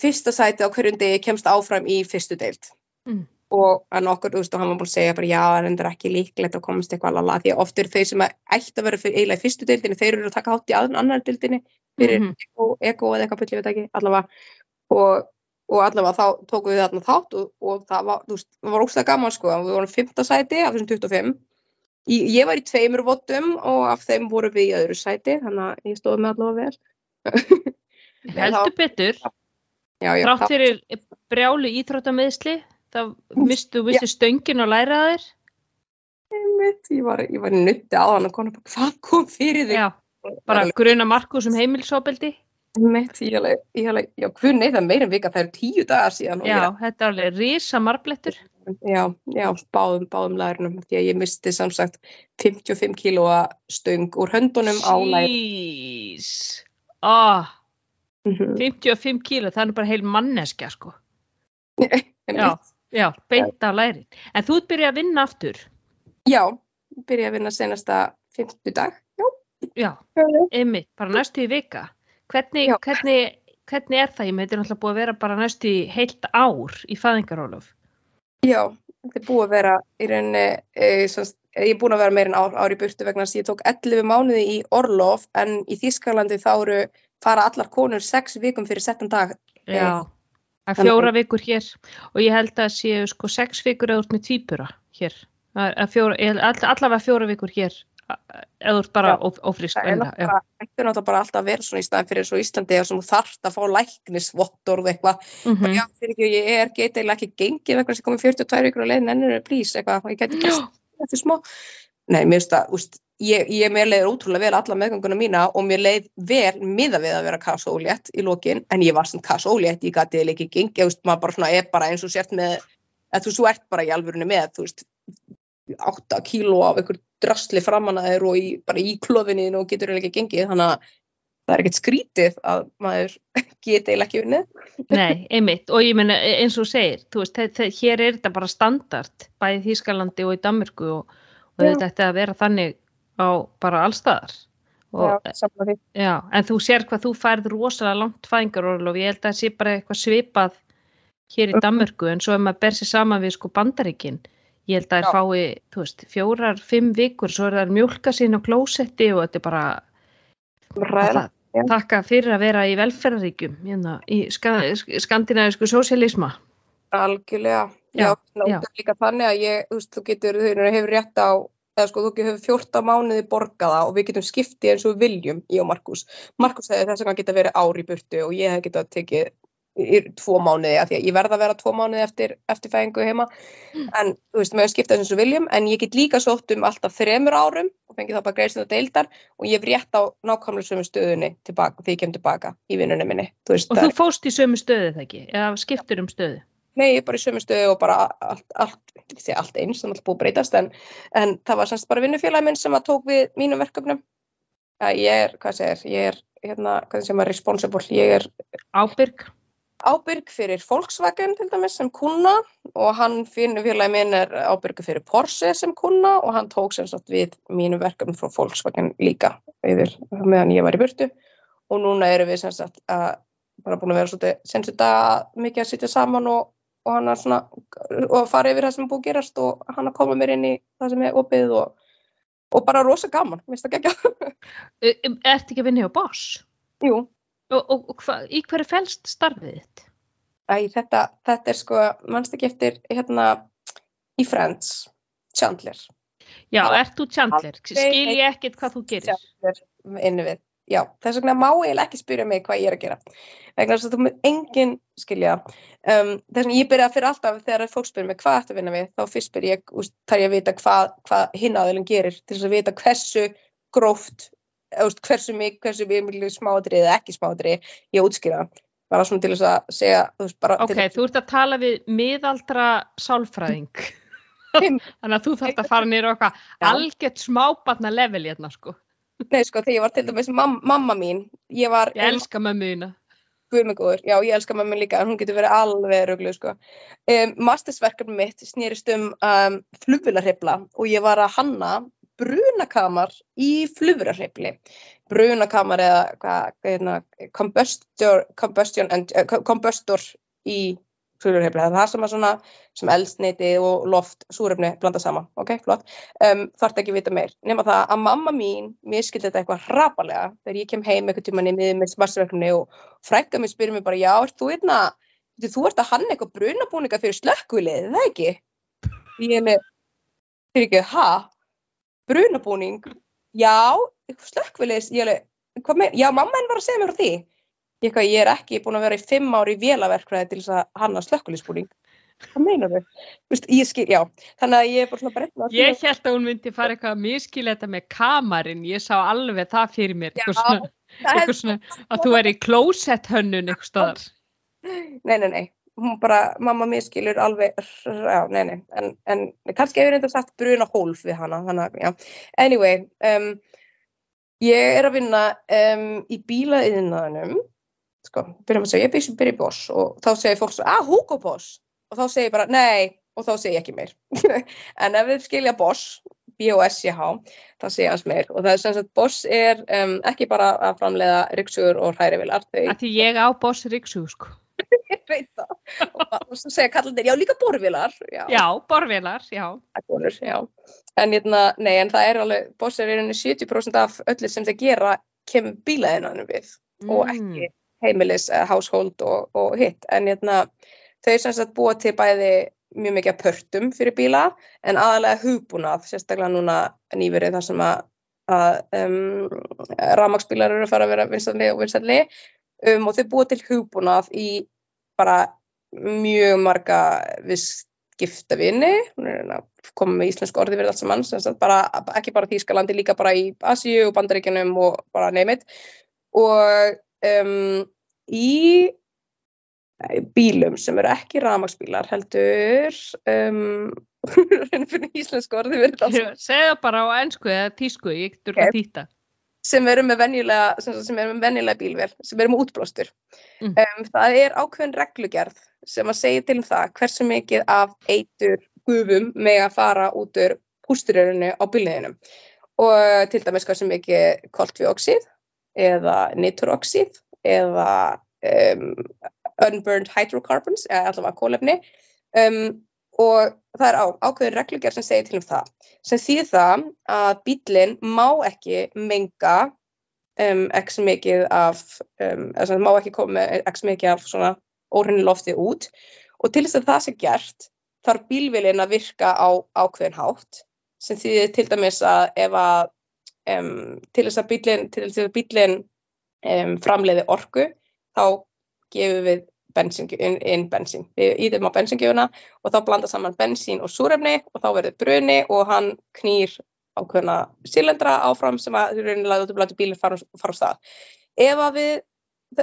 fyrsta sæti á hverjum degi kemst áfram í fyrstu deilt mm. Og hann okkur, þú veist, og hann var búin að segja bara já, það er ekki líklegt að komast eitthvað alveg því að oft eru þeir sem ætti að vera eiginlega í fyrstu deildinni, þeir eru að taka hátt í annar deildinni fyrir mm -hmm. eko eða eitthvað, ég veit ekki, allavega. Og, og allavega þá tókum við þarna þátt og, og það var, var ógstað gaman sko, við vorum 15 sæti af þessum 25 ég, ég var í tveimur votum og af þeim voru við í öðru sæti þannig að ég stóði með allavega vel. [LAUGHS] Heldur betur. Þrátt fyrir brjálu íþróttamiðsli Það mistu, mistu stöngin og læraðir? Ég var, ég var nutti á hann og konu bara, hvað kom fyrir þig? Bara gruna Markus um heimilsóbeldi? Mitt, ég alveg, ég alveg, já, hvud neyð það meirin vika, það eru tíu dagar síðan. Já, ég, þetta er alveg risa marblettur. Já, já, báðum, báðum lærunum, því að ég misti samsagt 55 kílóa stöng úr höndunum á lærum. Jís, ah, mm -hmm. 55 kíló, það er bara heil manneskja, sko. [LAUGHS] já. Já, beint af læri. En þú byrjaði að vinna aftur? Já, byrjaði að vinna senasta 50 dag. Já, einmitt, bara næstu í vika. Hvernig, hvernig, hvernig er það? Ég með þetta er náttúrulega búið að vera bara næstu í heilt ár í fæðingarólof. Já, þetta er búið að vera í rauninni, e, svona, ég er búin að vera meirinn ár, ár í burtu vegna þess að ég tók 11 mánuði í Orlof en í Þískalandi þá eru fara allar konur 6 vikum fyrir settan dag. Já. Það er fjóra vikur hér og ég held að séu sko sex vikur eða út með tvýpura hér. Fjóra, all, allavega fjóra vikur hér eða út bara ofrisk. Það er náttúrulega bara alltaf að vera svona í staðin fyrir og Íslandi eða sem þú þarft að fá læknisvottor og eitthvað. Mm -hmm. Já, fyrir ekki, ég er getið ekki gengið vegna sem komið 42 vikur og leiðin ennur plís eitthvað ég geti ekki þetta smá. Nei, mér finnst það, úst, ég, ég mér leiður ótrúlega vel alla meðganguna mína og mér leið vel miða við að vera kassólétt í lókin, en ég var svona kassólétt, ég gæti ekki gengja, þú veist, maður bara svona er bara eins og sért með, þú svo ert bara í alvörunni með, þú veist, 8 kíló af einhver drasli framannaðir og í, bara í klofinni og getur ekki gengið, þannig að það er ekkert skrítið að maður [LAUGHS] geti eða ekki unnið. [LAUGHS] Nei, einmitt, og ég menna eins og segir, þú veist, hér er þetta bara standard, bæðið Þískalandi og í Danmarku og og þetta ætti að vera þannig á bara allstaðar já, já, en þú sér hvað þú færð rosalega langt fæðingarólof ég held að það sé bara eitthvað svipað hér í. Danmörku en svo ef maður ber sér saman við sko bandaríkin ég held að það er fái, þú veist, fjórar fimm vikur, svo er það mjölka sín á klósetti og þetta er bara Ræða, takka fyrir að vera í velferðaríkjum hérna, í skandinavísku sósialisma algjörlega Já, já. líka þannig að ég, þú veist, þú getur, þau hefur rétt á, eða sko, þú hefur 14 mánuði borgaða og við getum skiptið eins og við viljum, ég og Markus. Markus hefði þess að hann geta verið ári burtu og ég hef getað tekið í tvo mánuði, af því að ég verða að vera tvo mánuði eftir, eftir fæðingu heima, mm. en þú veist, maður skiptað eins og við viljum, en ég get líka sótt um alltaf þremur árum og fengið þá bara greiðsinn og deildar og ég hef rétt á nákvæmlega sömu stöðunni tilbaka, því ég kem tilbaka í vinnunni minni. Þú veist, og þú fóst í sömu stöðu það ekki, eða skiptur um stöðu? Nei, ég er bara í sömu stöðu og bara allt, allt, ekki allt eins, er alltaf búið að breytast en, en það var semst bara vinnufélagi minn sem að tók við mínum verkefnum. Ég er, hvað segir, ég er, hérna, hvað sem er responsible, ég er ábyrg. Ábyrg fyrir Volkswagen til dæmis sem kuna og hann vinnufélagi minn er ábyrg fyrir Porsche sem kuna og hann tók semst við mínum verkefnum frá Volkswagen líka yfir meðan ég var í burtu. Og núna erum við semst að bara búin að vera svolítið senst þetta mikið að sitja saman og og hann að svona og fara yfir það sem búið að gerast og hann að koma mér inn í það sem er opið og, og bara rosa gaman, minnst það gegja [LAUGHS] Ertu ekki að vinna hjá Boss? Jú, Og, og, og hva, í hverju fælst starfið þitt? Æ, þetta, þetta er sko, mannst ekki eftir hérna í Friends, Chandler Já, Já. ert þú Chandler? Skil ég ekkert hvað þú gerir? Chandler inni við, já, þess vegna má eiginlega ekki spyrja mig hvað ég er að gera vegna þess að þú með enginn skilja um, þess vegna ég byrja fyrir alltaf þegar fólk spyrir mig hvað ætti að vinna við þá fyrst spyr ég, þar ég að vita hvað, hvað hinn aðeilin gerir til þess að vita hversu gróft úst, hversu mikið, hversu mikið smádrið eða ekki smádrið ég útskýra bara svona til þess að segja veist, bara Ok, til þú ert að tala við miðaldra sálfræðing. [LAUGHS] Þannig að þú þarft að fara nýra okkar algjört smábarna level hérna, sko. Nei, sko, þegar ég var til dæmis mam mamma mín, ég var Ég elska mömmu þína. guðmengóður, já, ég elska mamma mín líka, en hún getur verið alveg ruglu, sko. Um, Mastersverkefni mitt snýrist um, um flugvilarhefla og ég var að hanna brunakamar í flugvilarhefli. Brunakamar eða hvað, hérna, combustor, combustion, and, uh, combustor í flugvilarhefli. Það er það sem að svona, sem eldsneiti og loft, súrefni blanda saman, ok, flott. Um, þarf ekki vita meir. Nefna það að mamma mín, mér skildi þetta eitthvað hrapalega þegar ég kem heim eitthvað tíma nefnið með masterverkefni og frænka mér spyrir mér bara, já, ert þú einna, þú ert að hanna eitthvað brunabúninga fyrir slökkvilið, er það ekki? Ég er með, fyrir ekki, ha? Brunabúning? Já, er alveg, hvað með, já, mamma henn var að segja mér frá því. Ég, eitthvað, ég er ekki búin að vera í fimm ári í vélaverkfræði til þess að hanna slökkviliðsbúning. Hvað meinar þau? Ég skil, já, þannig að ég er bara svona breytna Ég held að hún myndi fara eitthvað að miskila þetta með kamarinn. Ég sá alveg það fyrir mér. Já, Eitthvað svona, eitthvað svona að þú er í klósett hönnun eitthvað staðar. Nei, nei, nei, hún bara, mamma mér skilur alveg, já, nei, nei, en, en kannski hefur reynda sagt bruna hólf við hana, þannig að, já, anyway, um, ég er að vinna um, í bílaðiðnaðinum, sko, byrjum að segja, ég byrjum byrja í Boss og þá segir fólk svo, ah, Hugo Boss, og þá segir ég bara, nei, og þá segir ég ekki meir, [LAUGHS] en ef við skilja B-O-S-J-H, þá segir ég hans meir. Og það er sem sagt, Boss er um, ekki bara að framleiða ryksugur og hrærivilar, þau Að því ég á boss Ríksú, sko. Veit það og, og svo segja kallandir, já líka borvilar já, Já, borvélar, já. konur, já. en hérna, nei, en það er alveg boss er rauninni 70% af öllu sem þeir gera kemur bílaðinanum við og Mm. ekki heimilis, uh, household og, og hitt, en hérna þau sem sagt búa til bæði mjög mikið af pörtum fyrir bíla en aðalega hugbúnað, sérstaklega núna nýverið þar sem að, að um, rafmaksbílar eru að fara að vera vinstæðli og vinstæðli um, og þau búa til hugbúnað í bara mjög marga viðskiptavini, hún er að koma með íslensku orði verið allt saman, bara, ekki bara Þýskalandi, líka bara í Asíu og Bandaríkjunum og bara neymit og um, í bílum sem eru ekki rafmaksbílar heldur um, [LAUGHS] fyrir íslensku orði verið allt saman Segðu bara á ennsku eða tísku, ég getur Ok. okay. þýtta. Sem eru með venjulega, sem, sagt, sem eru með venjulega bílvél, sem eru með útblástur. Mm. Um, það er ákveðin reglugerð sem að segja til um það hversu mikið af eitur gufum með að fara út úr hústurörinu á bílniðinum. Og til dæmis hversu mikið koltvíoxíð eða nitroxíð eða um, unburned hydrocarbons, eða allavega kólefni. Um, og það er á, ákveðin reglugerð sem segir til um það. Sem þýð það að bílinn má ekki menga um, x mikið af um, sem má ekki koma x mikið af svona óhrinni lofti út. Og til þess að það sé gert þarf bílvélinn að virka á ákveðin hátt. Sem þýðir til dæmis að ef að um, til þess að bílinn bílinn um, framleiði orku þá gefum við bensín, inn, inn bensín. Við íðum á bensíngjöfuna og þá blanda saman bensín og súrefni og þá verður bruni og hann knýr ákveðna sílendra áfram sem að þú út að blanda bílinn fara, á stað. Ef að við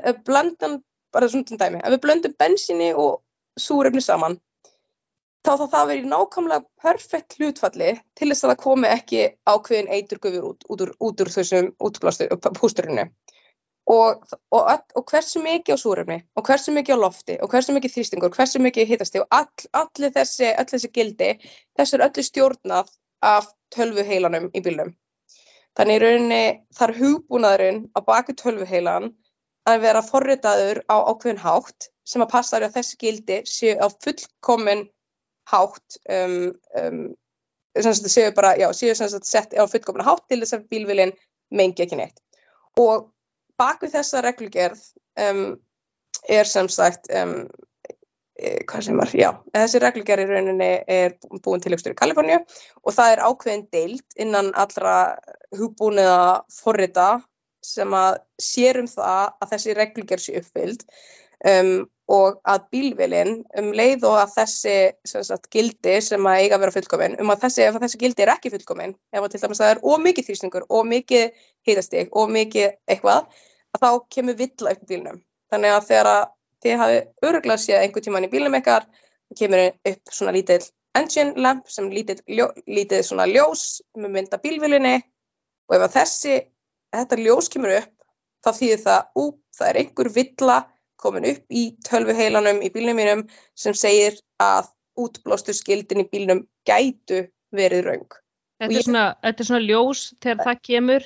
eh, blandum, bara svona til dæmi, ef við blöndum bensíni og súrefni saman þá þá það verið nákvæmlega perfekt hlutfalli til þess að það komi ekki ákveðin eiturgufur út, út, úr, út úr þessum útblástu, pústurinu og, og, og hversu mikið á súrefni og hversu mikið á lofti og hversu mikið þrýstingur, hversu mikið hitasti og all, allir þessi, öll þessi gildi þessu er öllu stjórnað af tölvuheilanum í bílnum þannig í rauninni þar hugbúnaðurinn á baku tölvuheilan að vera forritaður á ákveðin hátt sem að passa að þessi gildi séu á fullkomin hátt um, um, séu bara, já, séu sett á fullkomin hátt til þess að bílvilin mengi ekki neitt. Og bak við þessa reglugerð um, er sem sagt um, hvað sem var, já, þessi reglugerð í rauninni er búin til ykkur í Kaliforníu og það er ákveðin deilt innan allra hugbúniða forrita sem að sér um það að þessi reglugjör sé uppfyllt um, og að bílvilin um leið og að þessi sagt, gildi sem að eiga að vera fullkominn, um að þessi, ef þessi gildi er ekki fullkominn, ef að til dæmis það er ómikið þýstingur, ómikið hýtastík, ómikið eitthvað, að þá kemur villa upp í bílnum. Þannig að þegar að þið hafi öruglega séð einhver tíman í bílnum ykkar, kemur upp svona lítill engine lamp sem lítill ljó, lítið svona ljós með mynda bílvilinni og ef að þessi þetta ljós kemur upp, þá þýðir það, ú, það er einhver villa komin upp í tölvuheilanum í bílnum mínum sem segir að útblóstu skildin í bílnum gætu verið raung. Þetta, ég... þetta er svona ljós þegar það kemur,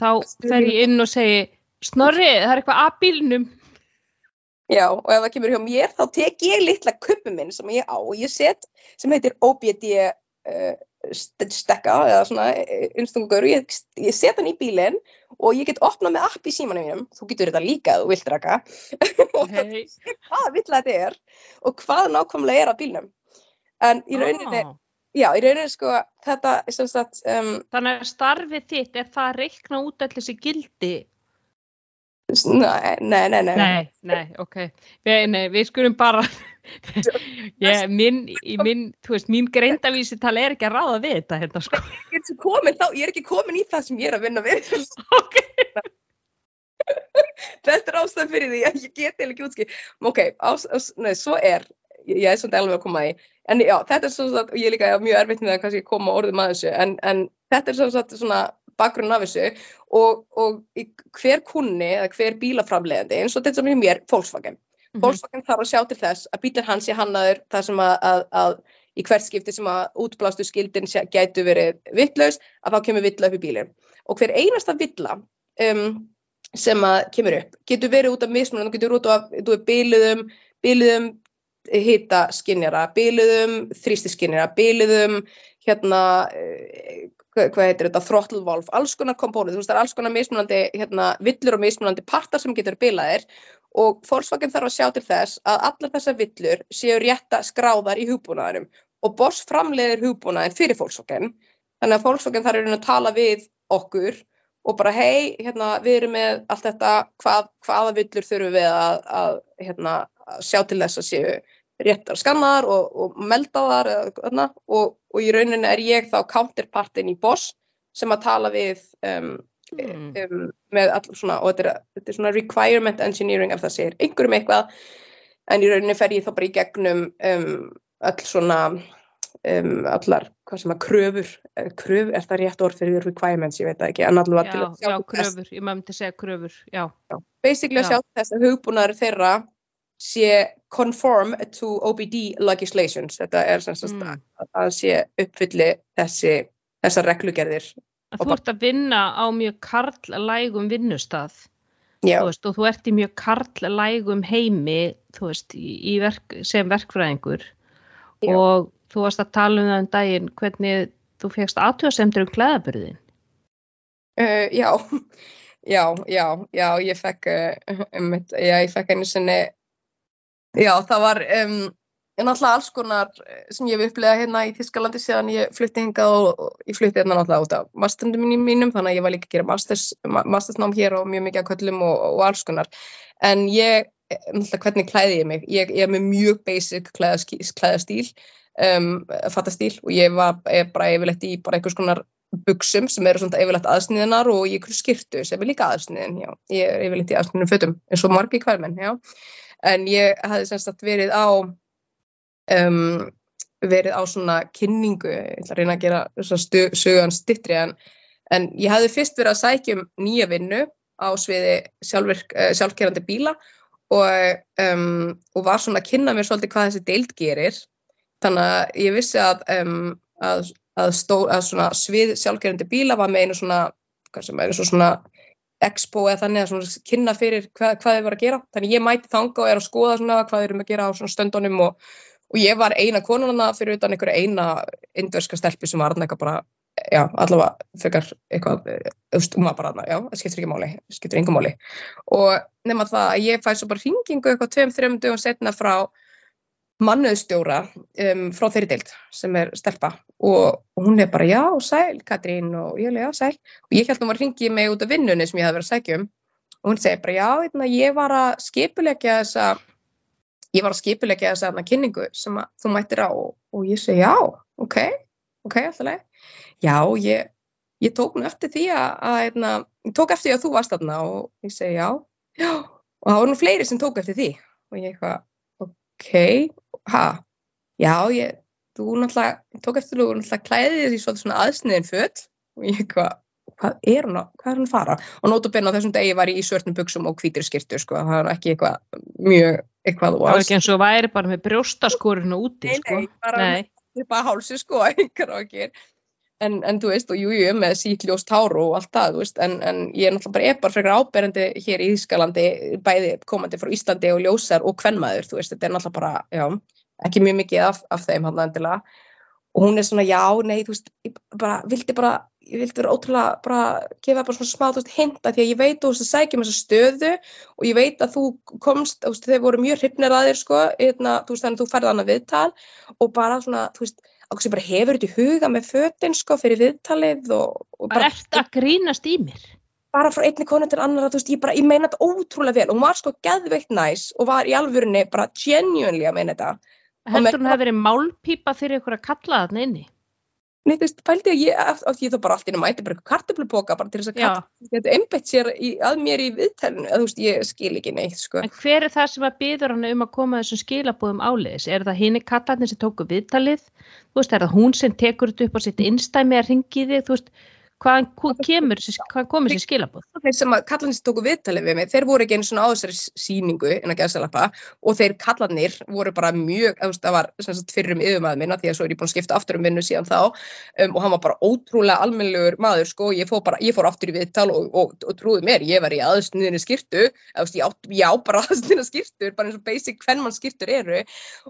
þá fer ég inn og segi, snorri, það er eitthvað að bílnum. Já, og ef það kemur hjá mér, þá tek ég litla kuppu minn sem ég á og ég set, sem heitir OBD uh, stekka eða svona einstungur, ég, ég set hann í bílinn og ég get opnað með app í símanum mínum, þú getur þetta líka að þú vilt raka [LAUGHS] hey. hvað vill þetta er og hvað nákvæmlega er á bílnum en í rauninni oh. já, í rauninni sko þetta sagt, um, Þannig að starfið þitt er það að reikna út allir þessi gildi Nei, nei, nei Nei, nei, nei ok við, nei, við skulum bara [LAUGHS] ég, minn, minn, þú veist, mín greindavísitali er ekki að ráða við þetta hérna sko. Ég er, komin, þá, ég er ekki komin í það sem ég er að vinna við. Ok. [LAUGHS] þetta er ástæðan fyrir því að ég geti ekki útskið. Ok, ás, ás, nei, svo er, ég, ég er svona alveg að koma í, en já, þetta er svona, og ég er líka mjög erfitt með að kannski koma orðum að þessu, en, en þetta er svona, svona bakgrunn af þessu og, og hver kunni eða hver bílaframlegandi, eins og þetta sem er mér, Volkswagen Mm -hmm. Volkswagen þarf að sjá til þess að bílir hans sé hannaður þar sem að, að, að í hvert skipti sem að útblástu skildin gætu verið vittlaus að þá kemur vittla upp í bílinn. Og hver einasta vittla um, sem að kemur upp getur verið út af mismunum, getur út af bíluðum, bíluðum hita skinnjara, bíluðum þrýstiskinnjara, bíluðum hérna, eh, hvað heitir þetta, throttle valve, alls konar kompónið, þú veist það er alls konar mismunandi hérna, villur og mismunandi partar sem getur bilaðir og Volkswagen þarf að sjá til þess að allar þessar villur séu rétta skráðar í hugbúnaðarum og Bosch framleiðir hugbúnaðin fyrir Volkswagen. Þannig að Volkswagen þarf að tala við okkur og bara hei, hérna, við erum með allt þetta, hvað, hvaða villur þurfum við að, að, hérna, sjá til þess að séu réttar skannar og, og meldaðar og, og í rauninni er ég þá counterpartin í Bosch sem að tala við um, mm. um, með allir svona og þetta er, þetta er svona requirement engineering ef það segir einhverjum eitthvað. En í rauninni fer ég þá bara í gegnum um, all svona um, allar, hvað sem að kröfur eh, kröf, er það rétt orð fyrir requirements, ég veit ekki, en allavega sjá já, kröfur, ég maður myndi segja kröfur, já, já. basically að sjá þess að hugbúnaður þeirra sé conform to OBD legislations, þetta er sem sagt mm. að, að sé uppfylli þessi, þessar reglugerðir að þú ert að vinna á mjög karlægum vinnustaf og þú ert í mjög karlægum heimi veist, verk, sem verkfræðingur. Já. og þú varst að tala um það um daginn hvernig þú fegst aðtöðasemtur um klæðaburðin uh, Já. [LAUGHS] Já, já, já, ég fekk um, já, ég fekk einu sinni já, það var um, alltaf alls konar eh, sem ég hef upplegað hérna í Þískalandi síðan ég flutti hingað og, og ég flutti hérna alltaf út af masterndum mínum þannig að ég var líka að gera masters, mastersnám hér og mjög mikið að köllum og, og alls konar. En ég, alltaf hvernig klæði ég mig? Ég, ég er með mjög basic klæðastíl um, fattastíl og ég var ég bara yfirleitt í bara einhvers konar buksum sem eru svona yfirleitt aðsniðinar og ég skirtu sem er líka aðsniðin já. ég er yfirleitt í aðsniðinum fötum eins og margi hvermenn en ég hafði semst verið á um, verið á svona kynningu, ég ætla að reyna að gera sögan stittri en, en ég hafði fyrst verið að sækja um nýja vinnu á sviði uh, sjálfkerrandi bíla og, um, og var svona að kynna mér svolítið hvað þessi deild gerir. Þannig að ég vissi að, um, að, að, stó, að svið sjálfkerrandi bíla var með einu svona, svona expo eða þannig að svona kynna fyrir hvað, hvað þið var að gera. Þannig ég mæti þanga og er að skoða svona hvað þið erum að gera á stöndunum og, og ég var eina konunana fyrir utan einhverja eina indverska stelpi sem var eitthvað bara, já, allavega fekar eitthvað, veist, hún var bara já, það skiptir ekki máli, skiptir engum máli og nema það að ég fæ svo bara hringingu eitthvað tveim, þreim dögum setna frá mannuðstjóra um, frá þeirri deild sem er stelpa. Og, og hún er bara já, sæl Katrín og ég er já, sæl. Og ég held að hún var að ringi mig út af vinnunni sem ég hafði verið að segja um. Og hún segi bara já, eitna, ég var að skipulegja þessa ég var að skipulegja þessa hérna, kynningu sem þú mættir á. Og, og ég segi já, ok, ok, alltaf leið já, ég, ég tók nú eftir því að, að eitna, ég tók eftir því að þú varst þarna. Og ég segi já, já [GASPS] og það voru nú fleiri sem tók eftir því. Og ég eitthvað, ok ha, já, ég, þú náttúrulega, tók eftir þú náttúrulega klæðið því svona aðsniðin född og ég hvað er hún að, hvað er hún að fara? Og nótabenn á þessum degi var ég í svörnum buksum og hvítir skirtu, sko, það var ekki eitthvað mjög, eitthvað Það var ekki eins og væri bara með brjóstaskórinu úti, nei, sko. Nei, bara upp að hálsi, sko, einhver og ekki. En, en þú veist, og jújú, jú, með sítljóst háru og allt það, þú veist, en, en ég er náttúrulega bara eppar frekar áberandi hér í Ískalandi, bæði komandi frá Íslandi og ljósar og kvennmaður, þú veist, þetta er náttúrulega bara, já, ekki mjög mikið af, af þeim hann endilega. Og hún er svona já, nei, þú veist, ég bara vildi bara, ég vildi vera ótrúlega bara gefa bara svona smá, þú veist, hinta því að ég veit þú veist að sækjum þessa stöðu og ég veit að þú komst, þú veist, þeir voru mjög hrifnir að þér, sko, eitna, þú veist, okkur sem bara hefur þetta í huga með fötin, sko, fyrir viðtalið og, og bara... Ert að grínast í mér? Bara frá einni konu til annar, þú veist, ég bara, ég meina þetta ótrúlega vel. Og hún var sko geðveikt næs og var í alvörunni bara genuinely að meina þetta. Heldur hún að það verið málpípa fyrir ykkur að kalla þarna inni? Nei, þú veist, pældi að ég, að ég þá bara allt inn að mæti bara eitthvað kartöflupoka bara til þess að kalla, þetta einbætt sér í, að mér í viðtælinu, að þú veist, ég skil ekki neitt, sko. En hver er það sem að byður hann um að koma þessum skilabúðum áleiðis? Er það hinn í kallarnir sem tóku viðtalið? Þú veist, er það hún sem tekur þetta upp á sitt innstæmi að ringi þig? Þú veist, Hvaðan komur þessi skilabóð? Þeir sem að kallanins tóku viðtalið við mig, þeir voru ekki einu svona á þessari síningu að geðsalappa og þeir kallanir voru bara mjög, það var sagt, fyrrum yfirmaður minna því að svo er ég búin að skipta aftur um vinnu síðan þá um, og hann var bara ótrúlega almennilegur maður sko, ég fór, bara, ég fór aftur í viðtal og, og, og, og trúði mér, ég var í aðsniðinu skirtu, ég, á, ég á bara [LAUGHS] aðsniðinu skirtur, bara eins og basic hvern mann skirtur eru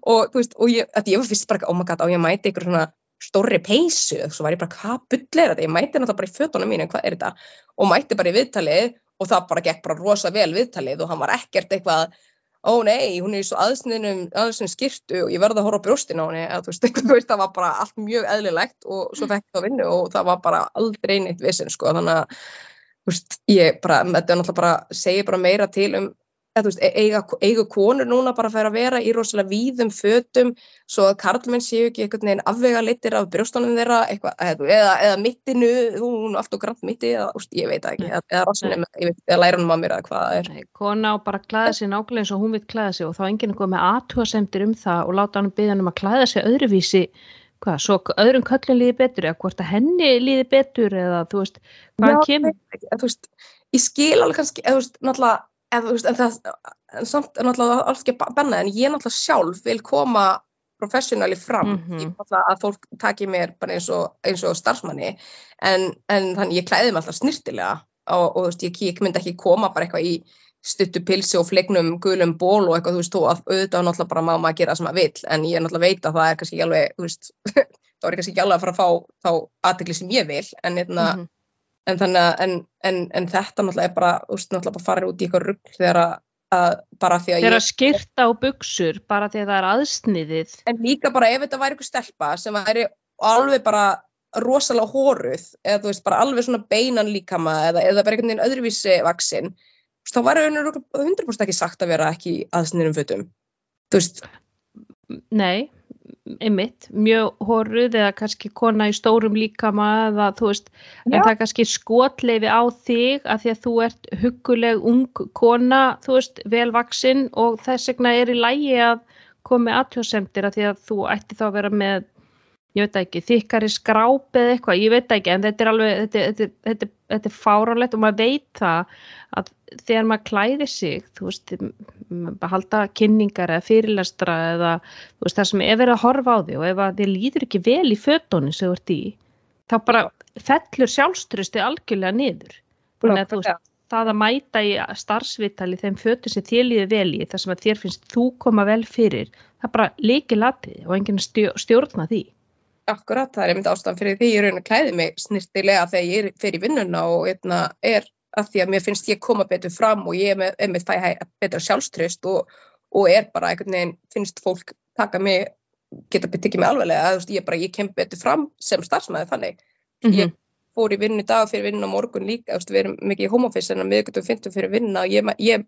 og, veist, og ég, ég var fyrst bara, oh my god, á ég mæti ykkur svona stórri peysu, svo var ég bara hvað bull er þetta, ég mæti náttúrulega bara í fötunum mín en hvað er þetta, og mæti bara í viðtalið og það bara gekk bara rosa vel viðtalið og hann var ekkert eitthvað ó nei, hún er í svo aðsniðnum skirtu og ég verði að horfa á brjóstin á henni. Eða þú veist, [LAUGHS] eitthvað, veist, það var bara allt mjög eðlilegt og svo fekk það að vinna og það var bara aldrei neitt vissin sko, þannig að þú veist, ég bara, þetta er náttúrulega bara segja bara meira til um Veist, e- eiga, eiga konur núna bara að færa að vera í rosalega víðum fötum svo að karlmenn séu ekki einhvern veginn afvega litir af brjóstunum þeirra eitthva, eða, eða mittinu, hún er alltaf grann mitti eða úst, ég veit ekki, eða, eða rassinum eða lærunum að mér eða hvað það er. Nei, Kona á bara að klæða sig nákvæmlega eins og hún vil klæða sig og þá enginn er komið með aðtúasemtir um það og láta hann byggja hann um að klæða sig öðruvísi hvað, svo öðrum köllin líði betur eða hvort að henni líði betur eða þú veist, hvað kemur? Þú veist, ég skil alveg kannski, eða þú veist, náttúrulega en, veist, en það en samt er náttúrulega alls ekki að banna en ég náttúrulega sjálf vil koma professionali fram mm -hmm. að fólk taki mér eins og, eins og starfsmanni en, en þannig ég klæði mig alltaf snirtilega og, og veist, ég, ég myndi ekki koma bara eitthvað í stuttu pilsi og flegnum gulum ból og eitthvað þú veist þú að auðvitað náttúrulega bara má maður gera það sem maður vil en ég náttúrulega veit að það er kannski ekki alveg þú veist [LAUGHS] þá er ég kannski ekki alveg að fara að fá þá aðtegli sem ég vil en hérna mm -hmm en, en, en, en þetta náttúrulega er bara, úst, náttúrulega bara farir út í eitthvað rugg þegar að bara því að þegar að skyrta á buksur bara því að það er aðsniðið. En líka bara ef þetta væri eitthvað stelpa sem væri alveg bara rosalega hóruð eða þú veist bara alveg svona beinan líkama eða, eða bara einhvern veginn öðruvísi vaksin þá væri 100% ekki sagt að vera ekki aðsniðum fötum. Þú veist Nei, einmitt, mjög horruð eða kannski kona í stórum líkama eða þú veist, Já. en það er kannski skotleifi á þig að því að þú ert huguleg ung kona, þú veist, velvaksinn og þess vegna er í lægi að komi aðtjóðsendir að því að þú ætti þá að vera með ég veit ekki, þykkari skráp eða eitthvað, ég veit ekki, en þetta er alveg þetta, þetta, þetta, þetta er fáránlegt og maður veit það að þegar maður klæðir sig, þú veist maður halda kynningar eða fyrirlestra eða þú veist það sem er verið að horfa á því og ef þið líður ekki vel í fötunni sem þú ert í, þá bara fellur sjálfströsti algjörlega niður. Þannig að þú veist það að mæta í starfsvitali þeim fötu sem þér líði vel í þar sem að þér finnst þú koma vel fyrir það bara líki latið og enginn stjó, stjórna því Akkurat, það er einmitt ástæðan fyrir því ég raun að klæði mig snirtilega þegar ég fer í vinnuna og eitna, er að því að mér finnst ég koma betur fram og ég er með fæ betra sjálfströst og, og er bara einhvern veginn, finnst fólk taka mig, geta tekið mig alveglega að ég, bara, ég kem betur fram sem starfsmæði þannig. Mm -hmm. Ég fór í vinnu í dag fyrir vinnu á morgun líka, við erum mikið í homofis en við getum fyndum fyrir vinna og ég, ég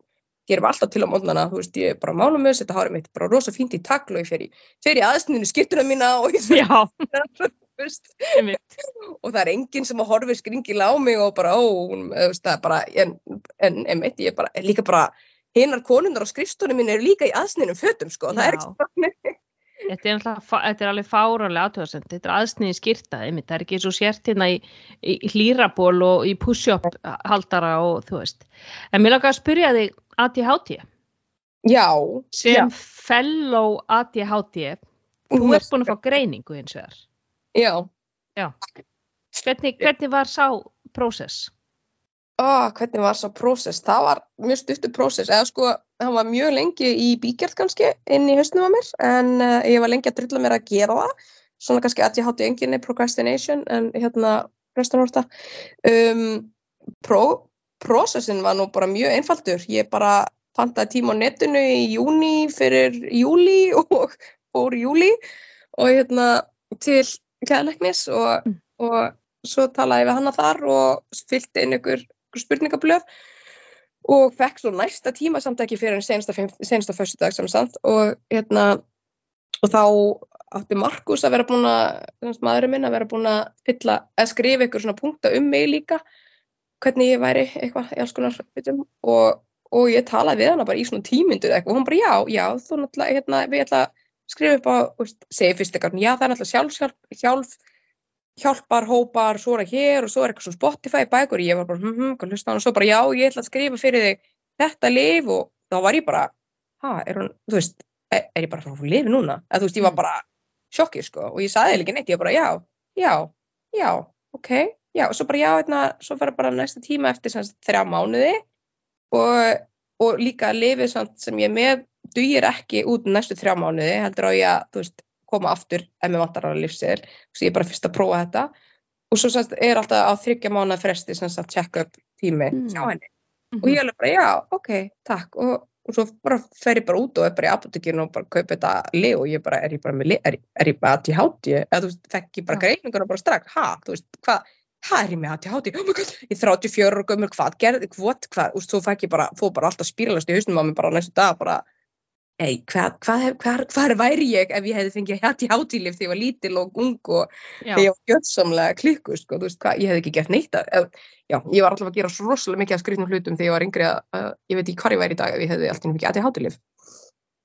gerum alltaf til á mótnana, þú veist, ég er bara mála með þetta hárið mitt, bara rosa fínt í taklu og ég fer í, í aðstæðinu skiptuna mína og ég fer [LAUGHS] og það er enginn sem að horfi skringilega á mig og bara, ó, veist, það bara en, en, en eitt, ég er bara, líka bara hinnar konundar á skrifstónu mín eru líka í aðstæðinu fötum, sko, það er ekki [LAUGHS] Þetta er, þetta er alveg fárálega aðtöðarsend, þetta er aðsniði skýrtaði, það er ekki svo sért hérna í, í, í hlýraból og í push-up haldara og þú veist. En mér langar að spyrja þig ADHD. Já. Sem já. fellow ADHD, þú ert búin að fá greiningu eins og þar. Já. Já. Hvernig, hvernig var sá prósess? Oh, hvernig var það prósess? Það var mjög stuttu prósess, eða sko það var mjög lengi í bígjart kannski inn í hausnum á mér en uh, ég var lengi að drilla mér að gera það svona kannski að ég hátti enginni procrastination en hérna restunórta um, pró, prósessin var nú bara mjög einfaldur ég bara pantaði tíma á netinu í júni fyrir júli og [LAUGHS] fór júli og hérna til kæðleiknis og, mm. og svo talaði við hanna þar og fylgti inn ykkur spurningablöð og fekk svo næsta tíma samt ekki fyrir en sensta, sensta fyrstu dag samsamt og hérna og þá átti Markus að vera búin að maðurinn minn að vera búin að fylla að skrifa ykkur svona punkta um mig líka hvernig ég væri eitthvað í alls konar og, og ég talaði við hana bara í svona tímyndu eitthvað. Og hún bara já, já, þú náttúrulega hérna, við ætla að skrifa upp á, segi fyrst eitthvað já það er náttúrulega sjálf, sjálf, sjálf hjálpar, hópar, svo er það hér og svo er eitthvað svona Spotify bækur. Og ég var bara hm, hm, hvað hlusta hann og svo bara já, ég ætla að skrifa fyrir þig þetta liv og þá var ég bara ha, er hún, þú veist, er, er ég bara frá að lifi núna, eða þú veist, ég var mm. bara sjokkið sko. Og ég saði ekki neitt, ég var bara já, já, já, ok já, og svo bara já, hérna, svo fyrir bara næsta tíma eftir semst þrjá mánuði. Og, og líka lifið sem ég með dugir ekki út næstu þrjá mánuði, heldur á ég að, þú veist koma aftur ef mér vantar á lífsseil svo ég er bara fyrst að prófa þetta. Og svo semst, er alltaf á þryggja mánu fresti að checka upp tími mm. hjá henni. Mm -hmm. og ég er bara já, ok, takk. Og, og svo bara fer ég bara út og er bara í apotekinu og bara kaupa þetta lið og ég bara, er ég bara með lið, er, er ég til háti eða þú veist, fekk ég bara ja. greiningur og bara strax, ha, þú veist, hvað hvað er ég með háti, oh my god, ég 34 og gömur, hvað gerði, hvað, hvað, og svo fekk ég bara, fóð bara alltaf spíralast í hausnum á mig bara næstu dag, bara Ei, hvað, hvað, hvað, hvað væri ég ef ég hefði fengið hætti hátílif þegar ég var lítil og ung og þegar ég var gjöðsamlega klikku, sko, þú veist hvað, ég hefði ekki gert neitt að, já, ég var alltaf að gera svo rosalega mikið af skrifnum hlutum þegar ég var yngri að, uh, ég veit ekki hvað ég væri í dag ef ég hefði alltaf fengið hætti hátílif.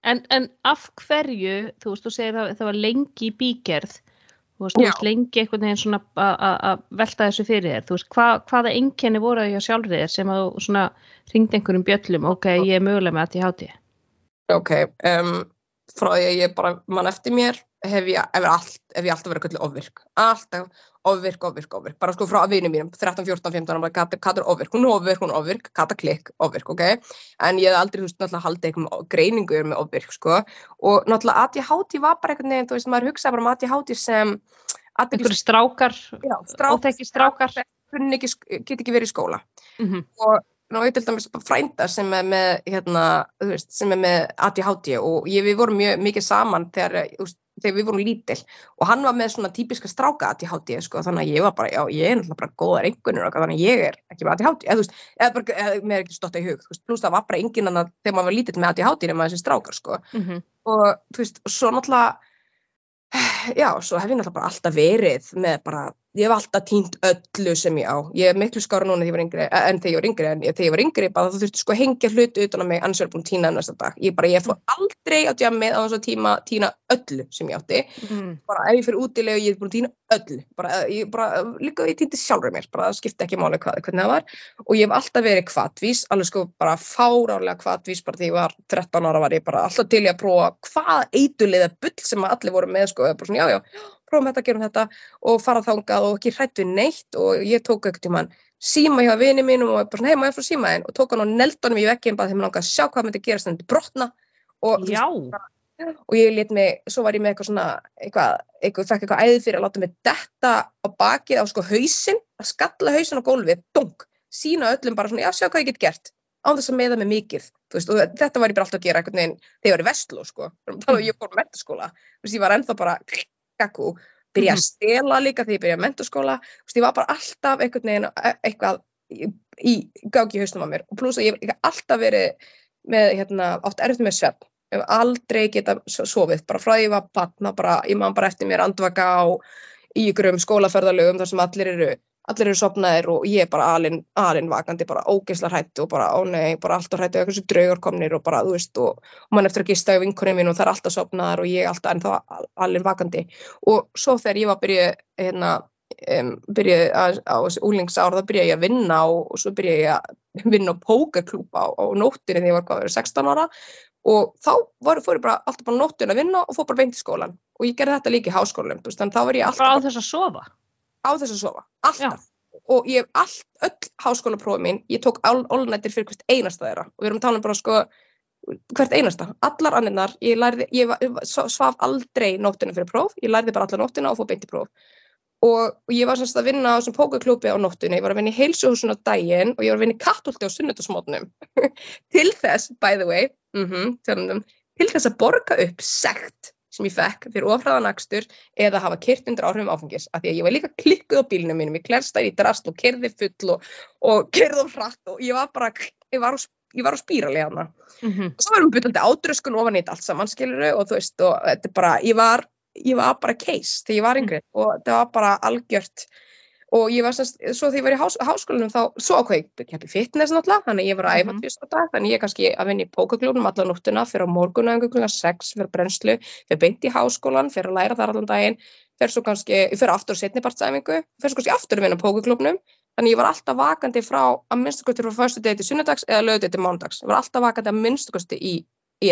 En, en af hverju, þú veist, þú segir að það var lengi í bígerð, þú veist, þú veist, lengi einhvern veginn svona að velta þessu fyrir þér, þú veist, hva, hvaða enginni voru það hjá sjálfrið sem að þú svona ringdi einhverjum bjöllum, ok, ég er mögulega með hætti hátíð? Ok, um, frá því að ég bara mann eftir mér hef ég, hef allt, hef ég alltaf verið kvöldið ofvirk, alltaf ofvirk, ofvirk, ofvirk, bara sko frá að vinið mínum, 13, 14, 15, bara Kata, Kata er ofvirk, hún er ofvirk, hún er ofvirk, Kata klikk, ofvirk, ok, en ég hef aldrei, þú veist, náttúrulega haldið eitthvað greiningur með ofvirk, sko, og náttúrulega ADHD var bara eitthvað nefn, þú veist, maður hugsaði bara um ADHD sem Einhverju strákar, óþekki strákar, hún get ekki verið í skóla. Mm -hmm. og ná ég til dæmis frænda sem er með, hérna, veist, sem er með ADHD og ég, við vorum mjög mikið saman þegar, veist, þegar við vorum lítil og hann var með svona típiska stráka ADHD sko, þannig að ég var bara, já ég er náttúrulega bara góðar engunir og þannig að ég er ekki með ADHD eða veist, eða bara, eða, mér er ekki stótt að í hug pluss það var bara enginn annað þegar maður var lítill með ADHD nema þessi strákar sko mm -hmm. og þú veist, svo náttúrulega já, svo hef ég náttúrulega bara alltaf verið með bara ég hef alltaf týnt öllu sem ég á. Ég er miklu skára núna yngri, en þegar ég var yngri en þegar ég var yngri bara þú þurfti sko að hengja hluti utan á mig annars er búin tína ennast að dag. Ég bara ég fór aldrei á djamið á þess að tíma tína öllu sem ég átti. Mm. bara ef ég fyrir útilega ég er búin að tína öllu. Bara, ég bara líka ég týndi sjálfur mér bara það skipti ekki máli hvað, hvernig það var. Og ég hef alltaf verið kvattvís alveg sko bara fárárlega kvattvís bara þegar ég var 13 ára var ég bara alltaf til ég að prófa hvað eitulega bull sem allir voru með sko svona já já. Prófum þetta, gerum þetta og fara þángað og ekki hrætt við neitt og ég tók ekkert í mann síma hjá vini mínum og bara svona, hei, maður er frá símaðin og tók hann og neld honum í vekkinn bara þegar maður langaði að sjá hvað myndi gerast þannig að brotna og, og ég let mig, svo var ég með eitthvað svona eitthvað, eitthvað, fekk eitthvað æði fyrir að láta mig detta á bakið á sko hausinn að skalla hausinn á gólfið, dunk sína öllum bara svona, já, sjá hvað ég get gert án þess að meða mig mikið, veist, og þetta var ég bara alltaf að gera einhvern veginn þegar ég var í Vestló, sko. Þá var ég fór mentaskóla, ég var ennþá bara kakku, byrja að stela líka þegar ég byrja mentaskóla, þú veist, ég var bara alltaf einhvern veginn e- eitthvað í, í gági hausnum á mér. Og pluss að ég hef alltaf verið með, hérna, átt erfitt með svefn. Ég hef aldrei geta sofið. Bara frá því ég var batna, bara, ég man bara eftir mér andvaka á í ykkurum skólaferðalögum þar sem allir eru allir eru sopnaðir og ég er bara alin, alin vakandi, bara ógeðsla hrættu og bara, ó nei, bara alltaf hrættu eitthvað sem draugar komnir og bara, þú veist, og, og mann eftir að gista í vinkunum mín og það er alltaf sopnaðar og ég er alltaf ennþá al- alin vakandi. Og svo þegar ég var byrjuð, hérna, um, byrjuð á, á þessi úlingsára, þá byrjuð ég að vinna og, og svo byrjuð ég að vinna á pókerklúpa á, á nóttinni þegar ég var hvað, verið 16 ára. Og þá var, fór ég bara alltaf bara á nóttin að vinna og fór bara beint í skólan og ég gerði þetta líka í háskólanum, þannig að þá var ég alltaf á þess að sofa. alltaf. Og ég hef allt, öll háskólaprófi mín ég tók ólnættir fyrir hvert einasta þeirra. Og við erum að tala um bara sko hvert einasta, allar anninnar ég, lærði, ég svaf aldrei nóttina fyrir próf, ég lærði bara allar nóttina og fór beint í próf. Og, og ég var semst að vinna á þessum pókerklúpi á nóttunni, ég var að vinna í heilsuhúsun á daginn og ég var að vinna í kattúlti á sunnudasmótnum [LAUGHS] til þess, by the way mm -hmm, til þess að borga upp sekt sem ég fekk fyrir ofræðan akstur eða hafa kyrt undir áhrifum áfengis af því að ég var líka klikkuð á bílnum mínum ég klærstæði í drast og kerði full og, og kerði á hratt og ég var bara ég var á, á spírali hana Mm og svo varum við byttandi ádröskun ofan í þetta allt saman skiluru og þú veist og þetta er bara ég var, ég var bara case þegar ég var yngri og þetta var bara algjört og ég var semst, svo þegar ég var í hás, háskólanum þá, svo ákveð ég keppi fitness náttúrulega, þannig ég var að æfa Mhm. tvist á dag, þannig ég er kannski að vinna í pókaklúnum allan nóttuna, fyrir á morgunæðingu klukkan 6, fyrir brennslu, fyrir beint í háskólan, fyrir að læra þar allan daginn, fyrir svo kannski, fyrir aftur setnipartsæfingu, fyrir svo kannski aftur að vinna á pókaklúnum, þannig ég var alltaf vakandi frá að minnstakosti frá fyrstu degi til sunnudags eða lögdegi til mánudags, ég var alltaf vakandi að minnstakosti í, í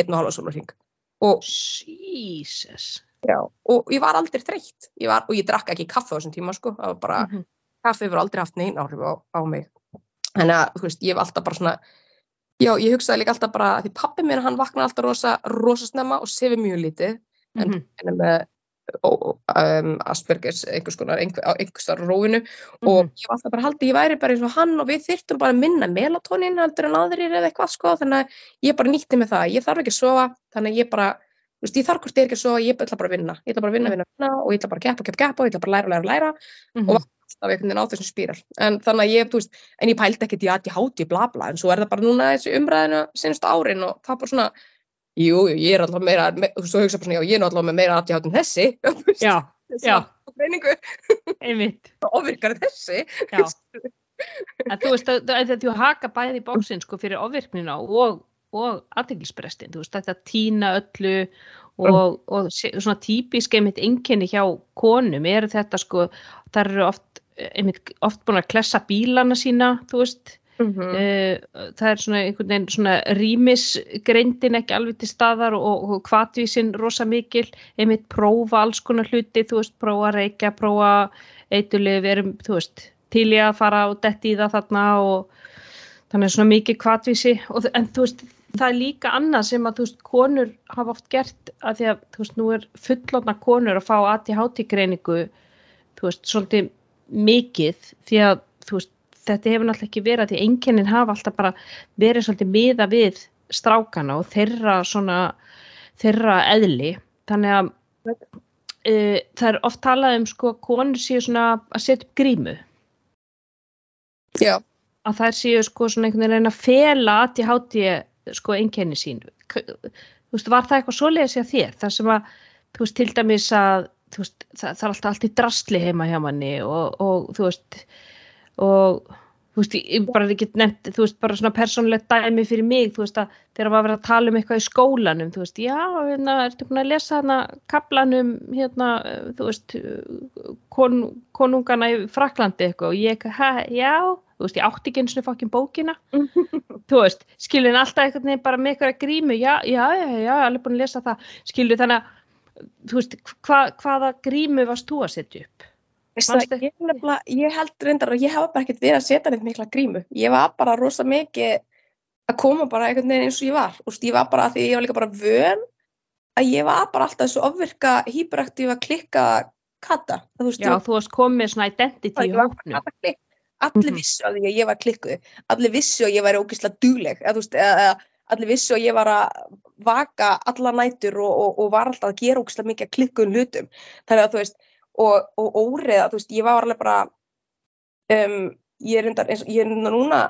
Já, og ég var aldrei þreytt. Ég var, og ég drakk ekki kaffe á þessum tíma sko, það var bara, Mhm. kaffi hefur aldrei haft neinn áhrif á, á mig. Þannig að, þú veist, ég hef alltaf bara svona já, ég hugsaði líka alltaf bara því pappi mér, hann vaknaði alltaf rosa, rosa snemma og sefi mjög lítið. En hann er með um, Aspergers, einhvers konar einhvers þar róinu. Og Mhm. ég var alltaf bara haldið, ég væri bara eins og hann og við þyrftum bara minna melatonin heldur en aðrir eða eitthvað sko, þannig að ég bara nýtti með það, ég þarf ekki að sofa þannig að ég bara, þú veist, ég þarf hvort ég er ekki að sofa ég ætla bara að vinna, ég ætla bara að vinna, vinna, vinna og ég ætla bara að keppa, keppa, keppa og ég ætla bara að læra, læra, læra. Mhm. og alltaf einhvern veginn á þessum spíral. En þannig að ég, þú veist, en ég pældi ekkert í að ég háti bla bla, en svo er það bara núna þessi umræðinu sinnsst árin og það bara svona jú, jú, ég er alltaf meira me, og svo hugsa bara svona, já, ég er alltaf meira aðtíhátt en þessi. [LAUGHS] Þú veist, þessi [LAUGHS] ofvirkar en þessi þú veist, að, að, að þú haka bæði í bóksin sko fyrir ofvirknina og, og aðteglisbrestin, þú veist, þetta tína öllu og, og svona típisk einmitt einkenni hjá konum eru þetta sko, það eru oft, einmitt, oft búin að klessa bílana sína, þú veist, mm Uh, það er svona einhvern veginn svona rýmisgreindin ekki alveg til staðar og, og kvatvísin rosa mikil, einmitt prófa alls konar hluti, þú veist, prófa að reykja, prófa eitulið, við erum, þú veist, til í að fara og detti í það þarna og þannig er svona mikið kvatvísi og, en þú veist, það er líka annað sem að þú veist, konur hafa oft gert að því að, þú veist, nú er fullotna konur að fá ADHD greiningu þú veist, svolítið mikið því að, þú veist, þetta hefur náttúrulega ekki verið að því einkennin hafa alltaf bara verið svolítið miða við strákana og þeirra svona þeirra eðli. Þannig að uh, það er oft talað um sko konur séu svona að setja upp grímu. Já, að þær séu sko svona einhvern veginn að fela háti sko einkenni sín. Þú veist, var það eitthvað svoleiðis hjá þér? Þar sem að, þú veist, til dæmis að þú veist, það, það er alltaf allt í drastli heima hjá manni og, og þú veist og þú veist, ég bara ekki nefnt, þú veist, bara svona persónulegt dæmi fyrir mig, þú veist, að þegar maður verið að tala um eitthvað í skólanum, þú veist, já, hérna, ertu búin að lesa hérna kaplanum, hérna, þú veist, kon, konungana í Fraklandi eitthvað og ég, hæ, já, þú veist, ég átti ekki eins og fokkin bókina, [LAUGHS] þú veist, skilur en alltaf einhvern veginn bara með eitthvað grímu, já, já, já, já, alveg búin að lesa það, skilur þannig að, þú veist, hva, hvaða grímu varst þú að setja upp? Veistu það, ég, nefnilega, ég held reyndar að ég hafa bara ekkert verið að setja neitt mikla grímu. Ég var bara rosa mikið að koma bara einhvern veginn eins og ég var. Úst, ég var bara því ég var líka bara vön að ég var bara alltaf þessu ofvirka, hyperaktífa, klikka kata. Þú veist, Já, ég þú varst komið svona identity í ég hóknum. Allir Mhm. vissu að ég var klikkuð. Allir vissu að ég væri ógislega dugleg. Eða, veist, eða, allir vissu að ég var að vaka alla nætur og, og, og var alltaf að gera ógislega mikið að klikkuðum hlutum. Þannig að þú veist, og, og óriða, þú veist, ég var alveg bara um, ég er reyndar eins og ég er reyndar núna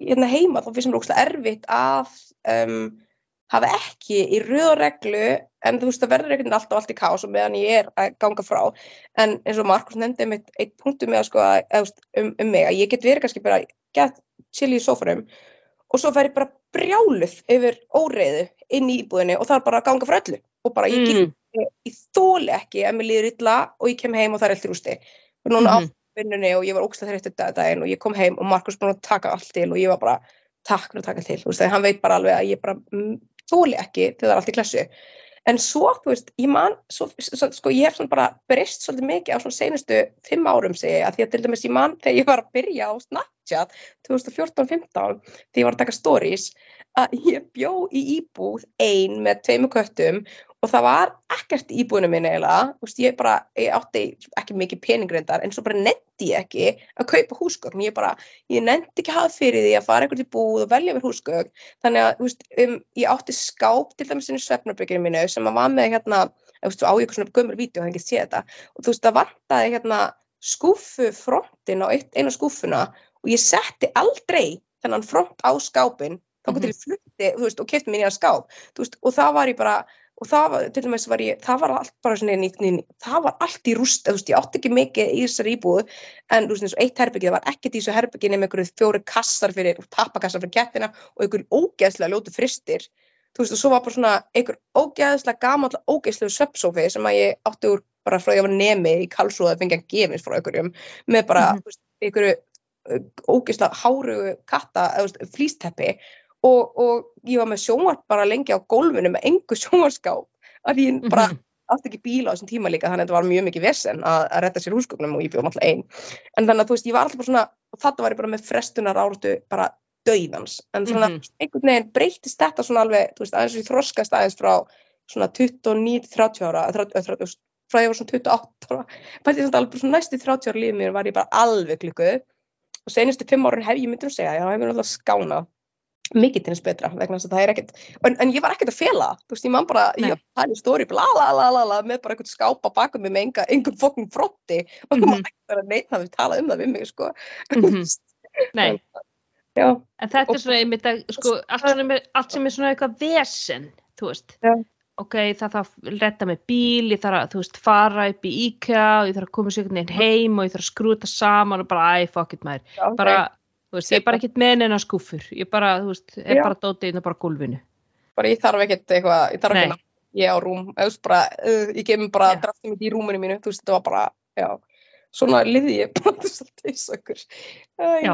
hérna heima þá finnst mér ógslag erfitt að um, hafa ekki í röð og reglu en þú veist það verður einhvern veginn alltaf allt í kás og meðan ég er að ganga frá. En eins og Markus nefndi einmitt eitt punktu með að sko að, um, um mig að ég get verið kannski bara gett chill í sófarum og svo fer ég bara brjáluð yfir óreiðu inn í íbúðinni og það er bara að ganga frá öllu. Og bara ég, get, Mm. ég, þóli ekki að mér líður illa og ég kem heim og það er allt í rústi. Og núna Mhm. á vinnunni og ég var ógstað þreyttur daginn og ég kom heim og Markus búin að taka allt til og ég var bara takk fyrir að taka til, þú veist, þegar hann veit bara alveg að ég bara mm, þóli ekki til það er allt í klassu en svo, þú veist, ég man svo, sko, ég hef svona bara breyst svolítið mikið á svona seinustu fimm árum segi ég, að því að til dæmis ég man þegar ég var að byrja á Snapchat 2014-15 þegar ég var að taka stories að ég bjó í íbúð ein með tveimu köttum og það var ekkert í íbúðinu minni eiginlega, þú veist, ég bara, ég átti ekki mikið peningrindar, en svo bara netti ég ekki að kaupa húsgögn, ég bara, ég netti ekki að hafa fyrir því að fara eitthvað til búð og velja mér húsgögn, þannig að, þú veist, um, ég átti skáp til dæmis inn í svefnarbygginu mínu sem að var með hérna, þú veist, á ykkur svona gömur vídeo, það ekki sé þetta, og þú veist, það vantaði hérna skúfu frontin á eina skúfuna og ég setti aldrei þennan front á skápin, þá Mhm. getur og það var til dæmis var ég, það var allt bara svona, ný, ný, það var allt í rúst, þú veist, ég átti ekki mikið í þessari íbúð, en þú veist, eins og eitt herbyggi, það var ekkert í þessu herbyggi nema einhverju fjóri kassar fyrir, tappakassar fyrir kettina og einhverju ógeðslega ljótu fristir, þú veist, og svo var bara svona einhver ógeðslega gamall, ógeðslega söpsófi sem að ég átti úr bara frá ég var nemi í kalsúða að fengja gefins frá einhverjum, með bara, Mhm. þú veist, einhverju ógeðslega hárugu katta, flýsteppi og, og ég var með sjónvarp bara lengi á gólfinu með engu [LAUGHS] sjónvarskáp því ég bara Mhm. átti ekki bíla á þessum tíma líka þannig að þetta var mjög mikið vesen að, að retta sér húsgögnum og ég bjóð náttúrulega einn en þannig að þú veist ég var alltaf bara svona og þetta var ég bara með frestunar áratu bara dauðans. En svona Mhm. einhvern veginn breytist þetta svona alveg þú veist aðeins og ég þroskast aðeins frá svona 29-30 ára 30, 30, frá ég var svona 28 ára bætti þetta alveg svona næstu 30 ára lífið mér var ég bara alveg klikkuð og senustu 5 árin hef ég myndir að segja já, hef ég náttúrulega skánað mikið til þess betra vegna þess að það er ekkert en, en ég var ekkert að fela, þú veist, ég man bara Nei. ég var í stóri, bla bla bla bla bla með bara einhvern skápa bakum mig með enga, engum fokkin frotti og Mhm. mátt ekki vera neitt að við tala um það við mig, sko Mhm. [LAUGHS] Nei, já, en þetta er svona einmitt að, sko, allt, svona, með- allt sem er svona eitthvað vesen, þú veist. Já. Ok, það þarf að redda með bíl, ég þarf að, þú veist, fara upp í IKEA og ég þarf að koma sér einhvern veginn heim og ég þarf að skrúta saman og bara, æ, maður. já Bara, veist, ég er bara ekkert með neina skúfur. Ég bara, þú veist, er Já. bara dótið inn á bara gólfinu. bara ég þarf ekkert eitthvað, ég þarf að ég á rúm, veist bara uh, ég gef mér bara draftið mitt í rúminu mínu þú veist, þetta var bara, já svona liði ég [LAUGHS] bara þess að deysa okkur Já.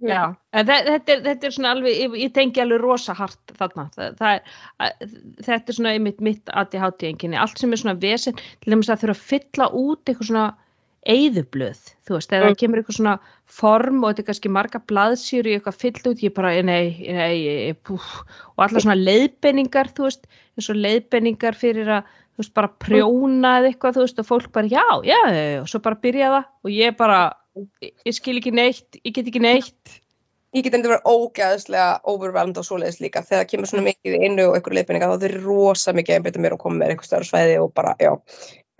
já, þetta er, þetta er svona alveg, ég, ég tengi alveg rosa hart þarna, það, það að, þetta er svona einmitt mitt ADHD enginni, allt sem er svona vesen, til dæmis að þurfa að fylla út eitthvað svona eyðublöð, þú veist, eða Mm. kemur eitthvað svona form og þetta er kannski marga blaðsýru í eitthvað fyll út, ég bara, nei, nei, púf, og allar svona leiðbenningar, þú veist, eins og leiðbenningar fyrir að, þú veist, bara prjóna eða eitthvað, þú veist, og fólk bara, já, já, og svo bara byrja það. Og ég bara, ég, skil ekki neitt, ég get ekki neitt, ég get endur verið ógæðslega overwhelmed og svoleiðis líka. Þegar það kemur svona mikið innu og einhverju leiðbeininga þá eru rosa mikið að einbeita mér og koma með einhver stærra svæði og bara, já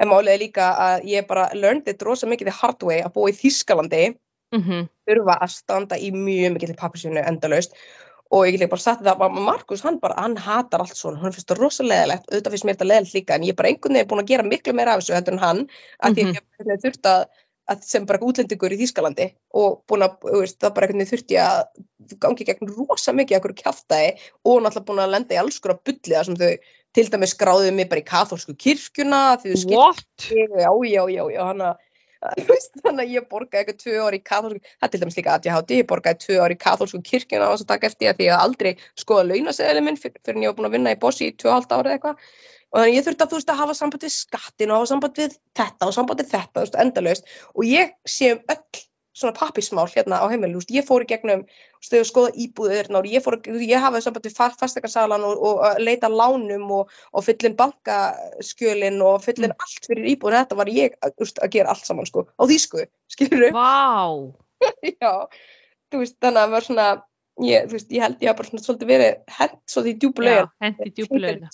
en er líka að ég bara learned it rosa mikið the hard way að búa í Þískalandi mm þurfa að standa í mjög mikið til pappisjónu endalaust. Og ég bara sagt það að Markus hann bara, hann hatar allt svona. Hann finnst það rosa leðilegt, auðvitað finnst mér þetta leðilegt líka en ég er bara einhvern veginn búin að gera miklu meira af þessu heldur en hann, að Mhm. að ég hef þurft að, að sem bara útlendingur í Þískalandi og búin að, veist, það bara einhvern veginn þurfti að gangi gegn rosa mikið okkur kjaftaði og náttúrulega búin að lenda í alls skora bulli þar sem þau til dæmis skráðu mig bara í katholsku kirkjuna því skiptu What? já, já, já, já, hann að [LAUGHS] þú þannig að ég borgaði eitthvað tvö ári í katholsku, það er til dæmis líka ADHD, ég borgaði tvö ári í katholsku kirkjuna og þess að taka eftir því að að aldrei skoða launaseðli minn fyr, fyrir en ég var búin að vinna í bossi í tvö og halvt ári eða eitthvað. Og þannig ég þurfti að þú veist að hafa samband við skattin og hafa samband við þetta og samband við þetta, þú veist, endalaust. Og ég sé um öll svona pappismál hérna á heimilu, ég fór í gegnum þú veist, skoða íbúðir og ég fór, ég hafaði samband við fasteggarsalan og, og leita lánum og, og fyllin bankaskjölin og fyllin mm. allt fyrir íbúðin, þetta var ég veist, að gera allt saman, sko, á því sko [LAUGHS] skilur þú? Vá! [LAUGHS] Já, þú veist, þannig að það var svona ég, þú veist, ég held ég að bara svona svolítið verið hent svolítið í djúbulegin. Já, hent í djúbulegin.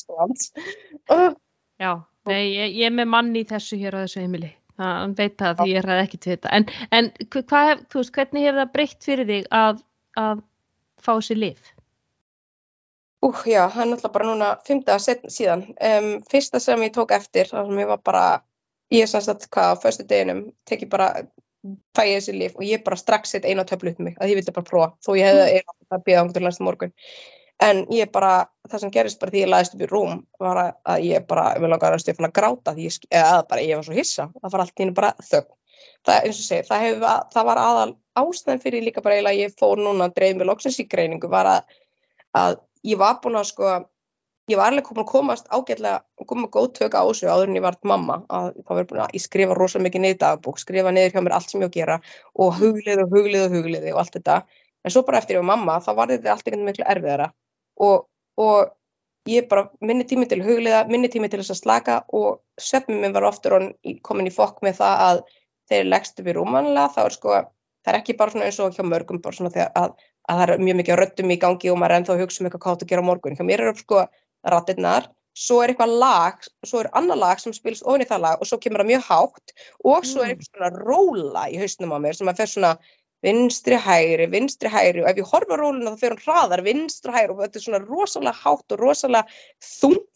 [LAUGHS] Já, nei, ég, ég er með manni í þessu hér á þessu heimili. Það veit það að ég ræði ekki til þetta. En, en hvað, veist, hvernig hefur það breytt fyrir þig að, að fá sér lif? Úh, já, það er náttúrulega bara núna fymta síðan. Um, fyrsta sem ég tók eftir, þar sem ég var bara, ég er sannsagt hvað á förstu deginum, tekið bara fæ ég þessi líf og ég bara strax sett eina töflu upp mig að ég vildi bara prófa þó ég hefði mm. að býða ángur til næsta morgun en ég bara, það sem gerist bara því ég laðist upp í rúm var að ég bara vil langa að stjórna að gráta því ég, eða bara ég var svo hissa, það var allt í henni bara þögn. Það eins og segir, það, hef, það var aðal ástæðan fyrir líka bara eiginlega ég fór núna að dreif með loksins í greiningu var að, að ég var búin að sko ég var alveg komin að komast ágætlega og koma góð tök á þessu áður en ég var mamma. Að það verður búin að ég skrifa rosalega mikið niður dagbúk, skrifa niður hjá mér allt sem ég á að gera og huglið og huglið og huglið og allt þetta, en svo bara eftir ég var mamma þá var þetta allt einhvern veginn miklu erfiðara og, og ég bara minni tími til hugliða, minni tími til þess að slaka og söfnum minn var oftur komin í fokk með það að þeir leggst upp í rúmanlega, þá er sko það er ekki bara svona eins og hjá mörgum bara svona þegar að, að það er mjög mikið röttum í gangi og maður er ennþá að hugsa um eitthvað hvað þú gera morgun hjá mér er sko rattirnar, svo er eitthvað lag, svo er annar lag sem spils ofin í það lag og svo kemur það mjög hátt og svo er mm. eitthvað svona róla í hausnum á mér sem að fer svona vinstri hægri, vinstri hægri. Og ef ég horfa róluna þá fer hún hraðar vinstri hægri. Og þetta er svona rosalega hátt og rosalega þungt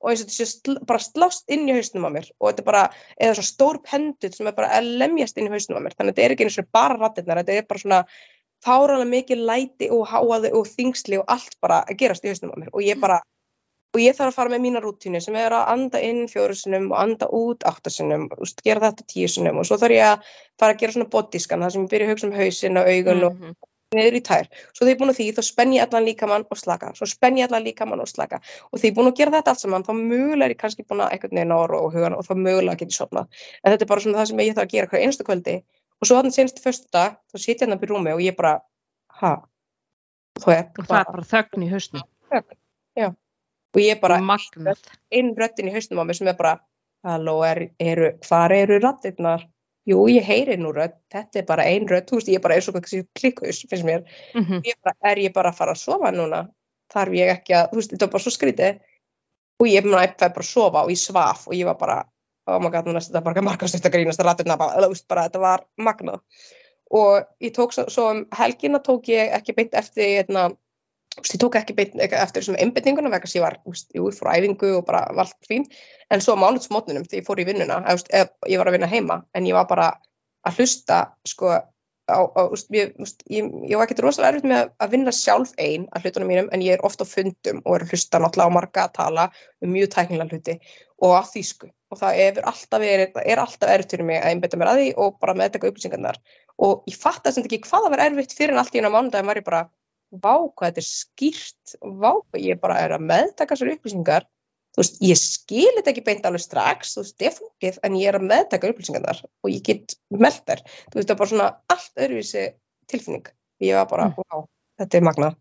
og eins og þetta sé bara slást inn í hausnum á mér. Og þetta er bara, eða svona stór pendut sem er bara að lemjast inn í hausnum á mér. Þannig að þetta er ekki eins og bara rattirnar, þetta er bara svona fáralega mikið læti og háaði og þingsli og allt bara að gerast í hausnum á mér. Og ég bara og ég þarf að fara með mína rútínu sem er að anda inn fjórusunum og anda út áttasunum, gera þetta tíusunum og svo þarf ég að fara að gera svona bodyskan þar sem ég byrja að hugsa um hausin og augun mm -hmm. og niður í tær. Svo þegar ég er búin að því þá spenn ég allan líkamann og slaka, svo spenn ég allan líkamann og slaka og þegar ég er búin að gera þetta allt saman þá mögulega er ég kannski búin að eitthvað neina ára og hugan og þá mögulega get ég sopnað. En þetta er bara svona það sem ég þarf að gera hver einstu kvöldi og svo þannig senstu fyrstu dag þá ég og ég bara, ég einn röttin í hausnum á mig sem er bara halló, er, eru, hvar eru rattirnar? Jú, ég heyri nú rött, þetta er bara einn rött, þú veist, ég er bara eins og klikkus, finnst mér. Mm -hmm. ég bara, er ég bara að fara að sofa núna? Þarf ég ekki að, þú veist, þetta var bara svo skrítið og ég fæði bara að sofa og ég svaf og ég var bara, oh my god, þetta er bara margast eftir að grínast að rattirna bara, þú veist, bara þetta var magnað. Og ég tók svo, svo um helgina tók ég ekki beint eftir, hérna, ég tók ekki eftir þessum einbindninguna vegna sem ég var, jú, ég fór æfingu og bara var allt fín, en svo á mánutsmotnunum þegar ég fór í vinnuna, eða, ég var að vinna heima en ég var bara að hlusta sko, á, á ég, ég, ég var ekkert rosalega erfitt með að vinna sjálf einn að hlutunum mínum en ég er ofta á fundum og er að hlusta náttúrulega á marga að tala um mjög tæknilega hluti og á þýsku og það er alltaf, er erfitt fyrir mig að einbita mér að því og bara meðtaka upplýsingarnar. Og ég fatt að sem ekki hvað það var erfitt fyrir en allt í vá hvað þetta er skýrt, vá hvað ég bara er að meðtaka sér upplýsingar. Þú veist, ég skil þetta ekki beint alveg strax, þú veist, þetta er fungið en ég er að meðtaka upplýsingarnar og ég get meld þær, þú veist, það er bara svona allt öðruvísi tilfinning. Ég var bara, mm. vá, þetta er magnað.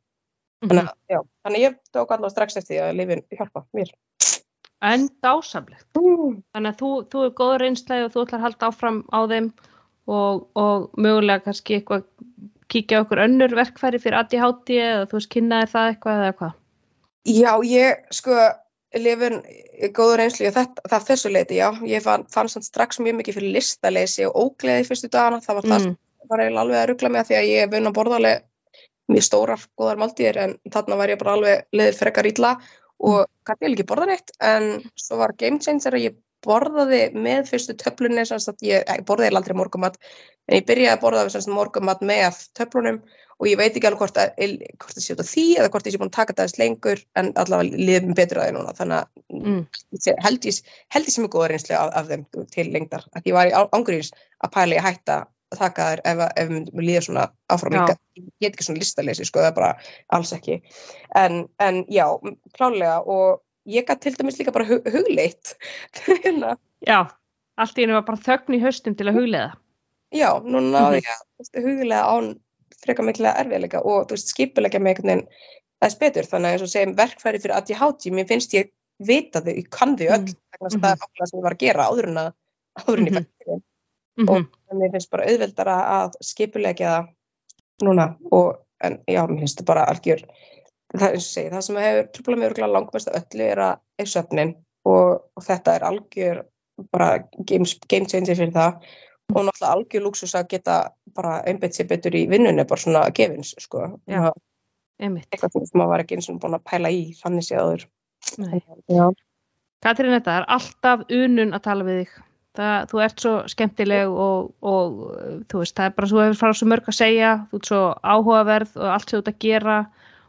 Mm -hmm. þannig, já, þannig ég tók allavega strax eftir því að lifin hjálpa mér. En dásamlegt. Mm. þannig að þú, þú er góður einslæg og þú ætlar að halda áfram á þeim og, og mögulega kannski eitthvað kíkja okkur önnur verkfæri fyrir ADHD eða þú veist, kynnaði það eitthvað eða hvað? Já, ég sko lifin góður einslu það þessu leiti, já, ég fann, fann strax mjög mikið fyrir listaleysi og ógleði fyrstu dagana, það var mm. það var eiginlega alveg að ruggla mig að því að ég vunna borðarlega mjög stórar, góðar máltýðir en þarna var ég bara alveg leðið frekar ítla og mm. kannski ég ekki borða neitt en svo var game changer að ég borðaði með fyrstu töflunni, ég, ég borðaði aldrei morgumat, en ég byrjaði að borða morgumat með töflunum og ég veit ekki alveg hvort að, hvort að sé út af því eða hvort ég sé búin að taka það eins lengur en allavega liðum betur að það núna. Þannig að mm. held ég sem er góða reynslega af, af þeim til lengdar að ég var í ángurins að pæla ég hætta að taka þær ef, ef við líðum svona áfram. Ég get ekki svona listaleysi sko það er bara alls ekki. En, en já, klálega og ég gæti til dæmis líka bara hug, hugleitt [LAUGHS] hérna, Já, allt í henni var bara þögn í haustum til að huglega. já, nú náði Mhm. ég að huglega án frekar mikla erfiðleika og þú veist, skipulegja með einhvern veginn þess betur, þannig að eins og segjum verkfæri fyrir ADHD, mér finnst ég vita þau, ég kann þau öll, Mhm. vegna þess að það er okkur sem ég var að gera áður en að áður en ég Mhm. fætti þeim Mm Og- en mér finnst bara auðveldara að skipulegja það núna og en já, mér finnst það bara algjör það er eins og segi, það sem hefur trúbla með örgulega langmest af öllu er að er söfnin. Og, og þetta er algjör bara game, game changer fyrir það. Og náttúrulega algjör lúksus að geta bara einbeitt sér betur í vinnunni bara svona gefins, sko. Já. Eitthvað sem maður var ekki eins og búin að pæla í þannig séð áður. Nei. já, Katrín, þetta er alltaf unun að tala við þig. Það, þú ert svo skemmtileg og, og þú veist, það er bara þú hefur farað svo mörg að segja, þú ert svo áhugaverð og allt sem þú ert að gera,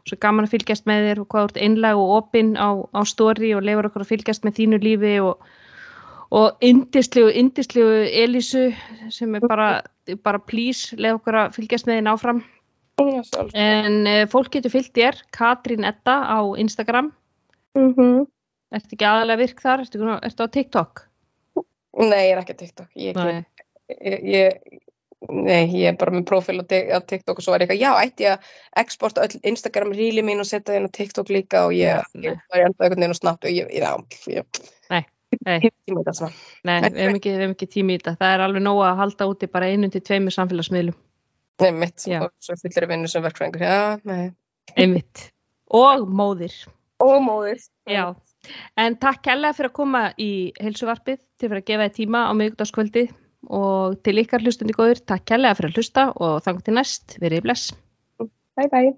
svo gaman að fylgjast með þér og hvað ert einlag og opinn á, á stóri og leifur okkur að fylgjast með þínu lífi og, og indislegu, indislegu Elísu sem er bara, bara please, leif okkur að fylgjast með þín áfram. En uh, fólk getur fylgt þér, Katrín Edda á Instagram, mm -hmm. ertu ekki aðalega virk þar, ertu, ertu á TikTok? Nei, ég er ekki að TikTok ég, ekki- ég, ég, nei, ég er bara með profil á Tik- á TikTok og svo er ég eitthvað, já, ætti ég að exporta öll Instagram ríli mín og setja það inn á TikTok líka og ég, ég nei. var enda einhvern veginn og snabbt og ég, ég, já, ég Nei, nei. hef tíma í þetta svona. Nei, við hefum ekki, ekki tími í þetta. Það er alveg nóg að halda úti bara einu til tveimur samfélagsmiðlum. Nei, mitt, Já. og svo fyllir ég vinnu sem verkfræðingur, já, nei. Einmitt. Og móðir. Og móðir. Já. En takk kærlega fyrir að koma í heilsuvarpið til að gefa þið tíma á miðugdagskvöldi og til ykkar hlustundi góður, takk kærlega fyrir að hlusta og þannig til næst, verið bless. Bye, bye.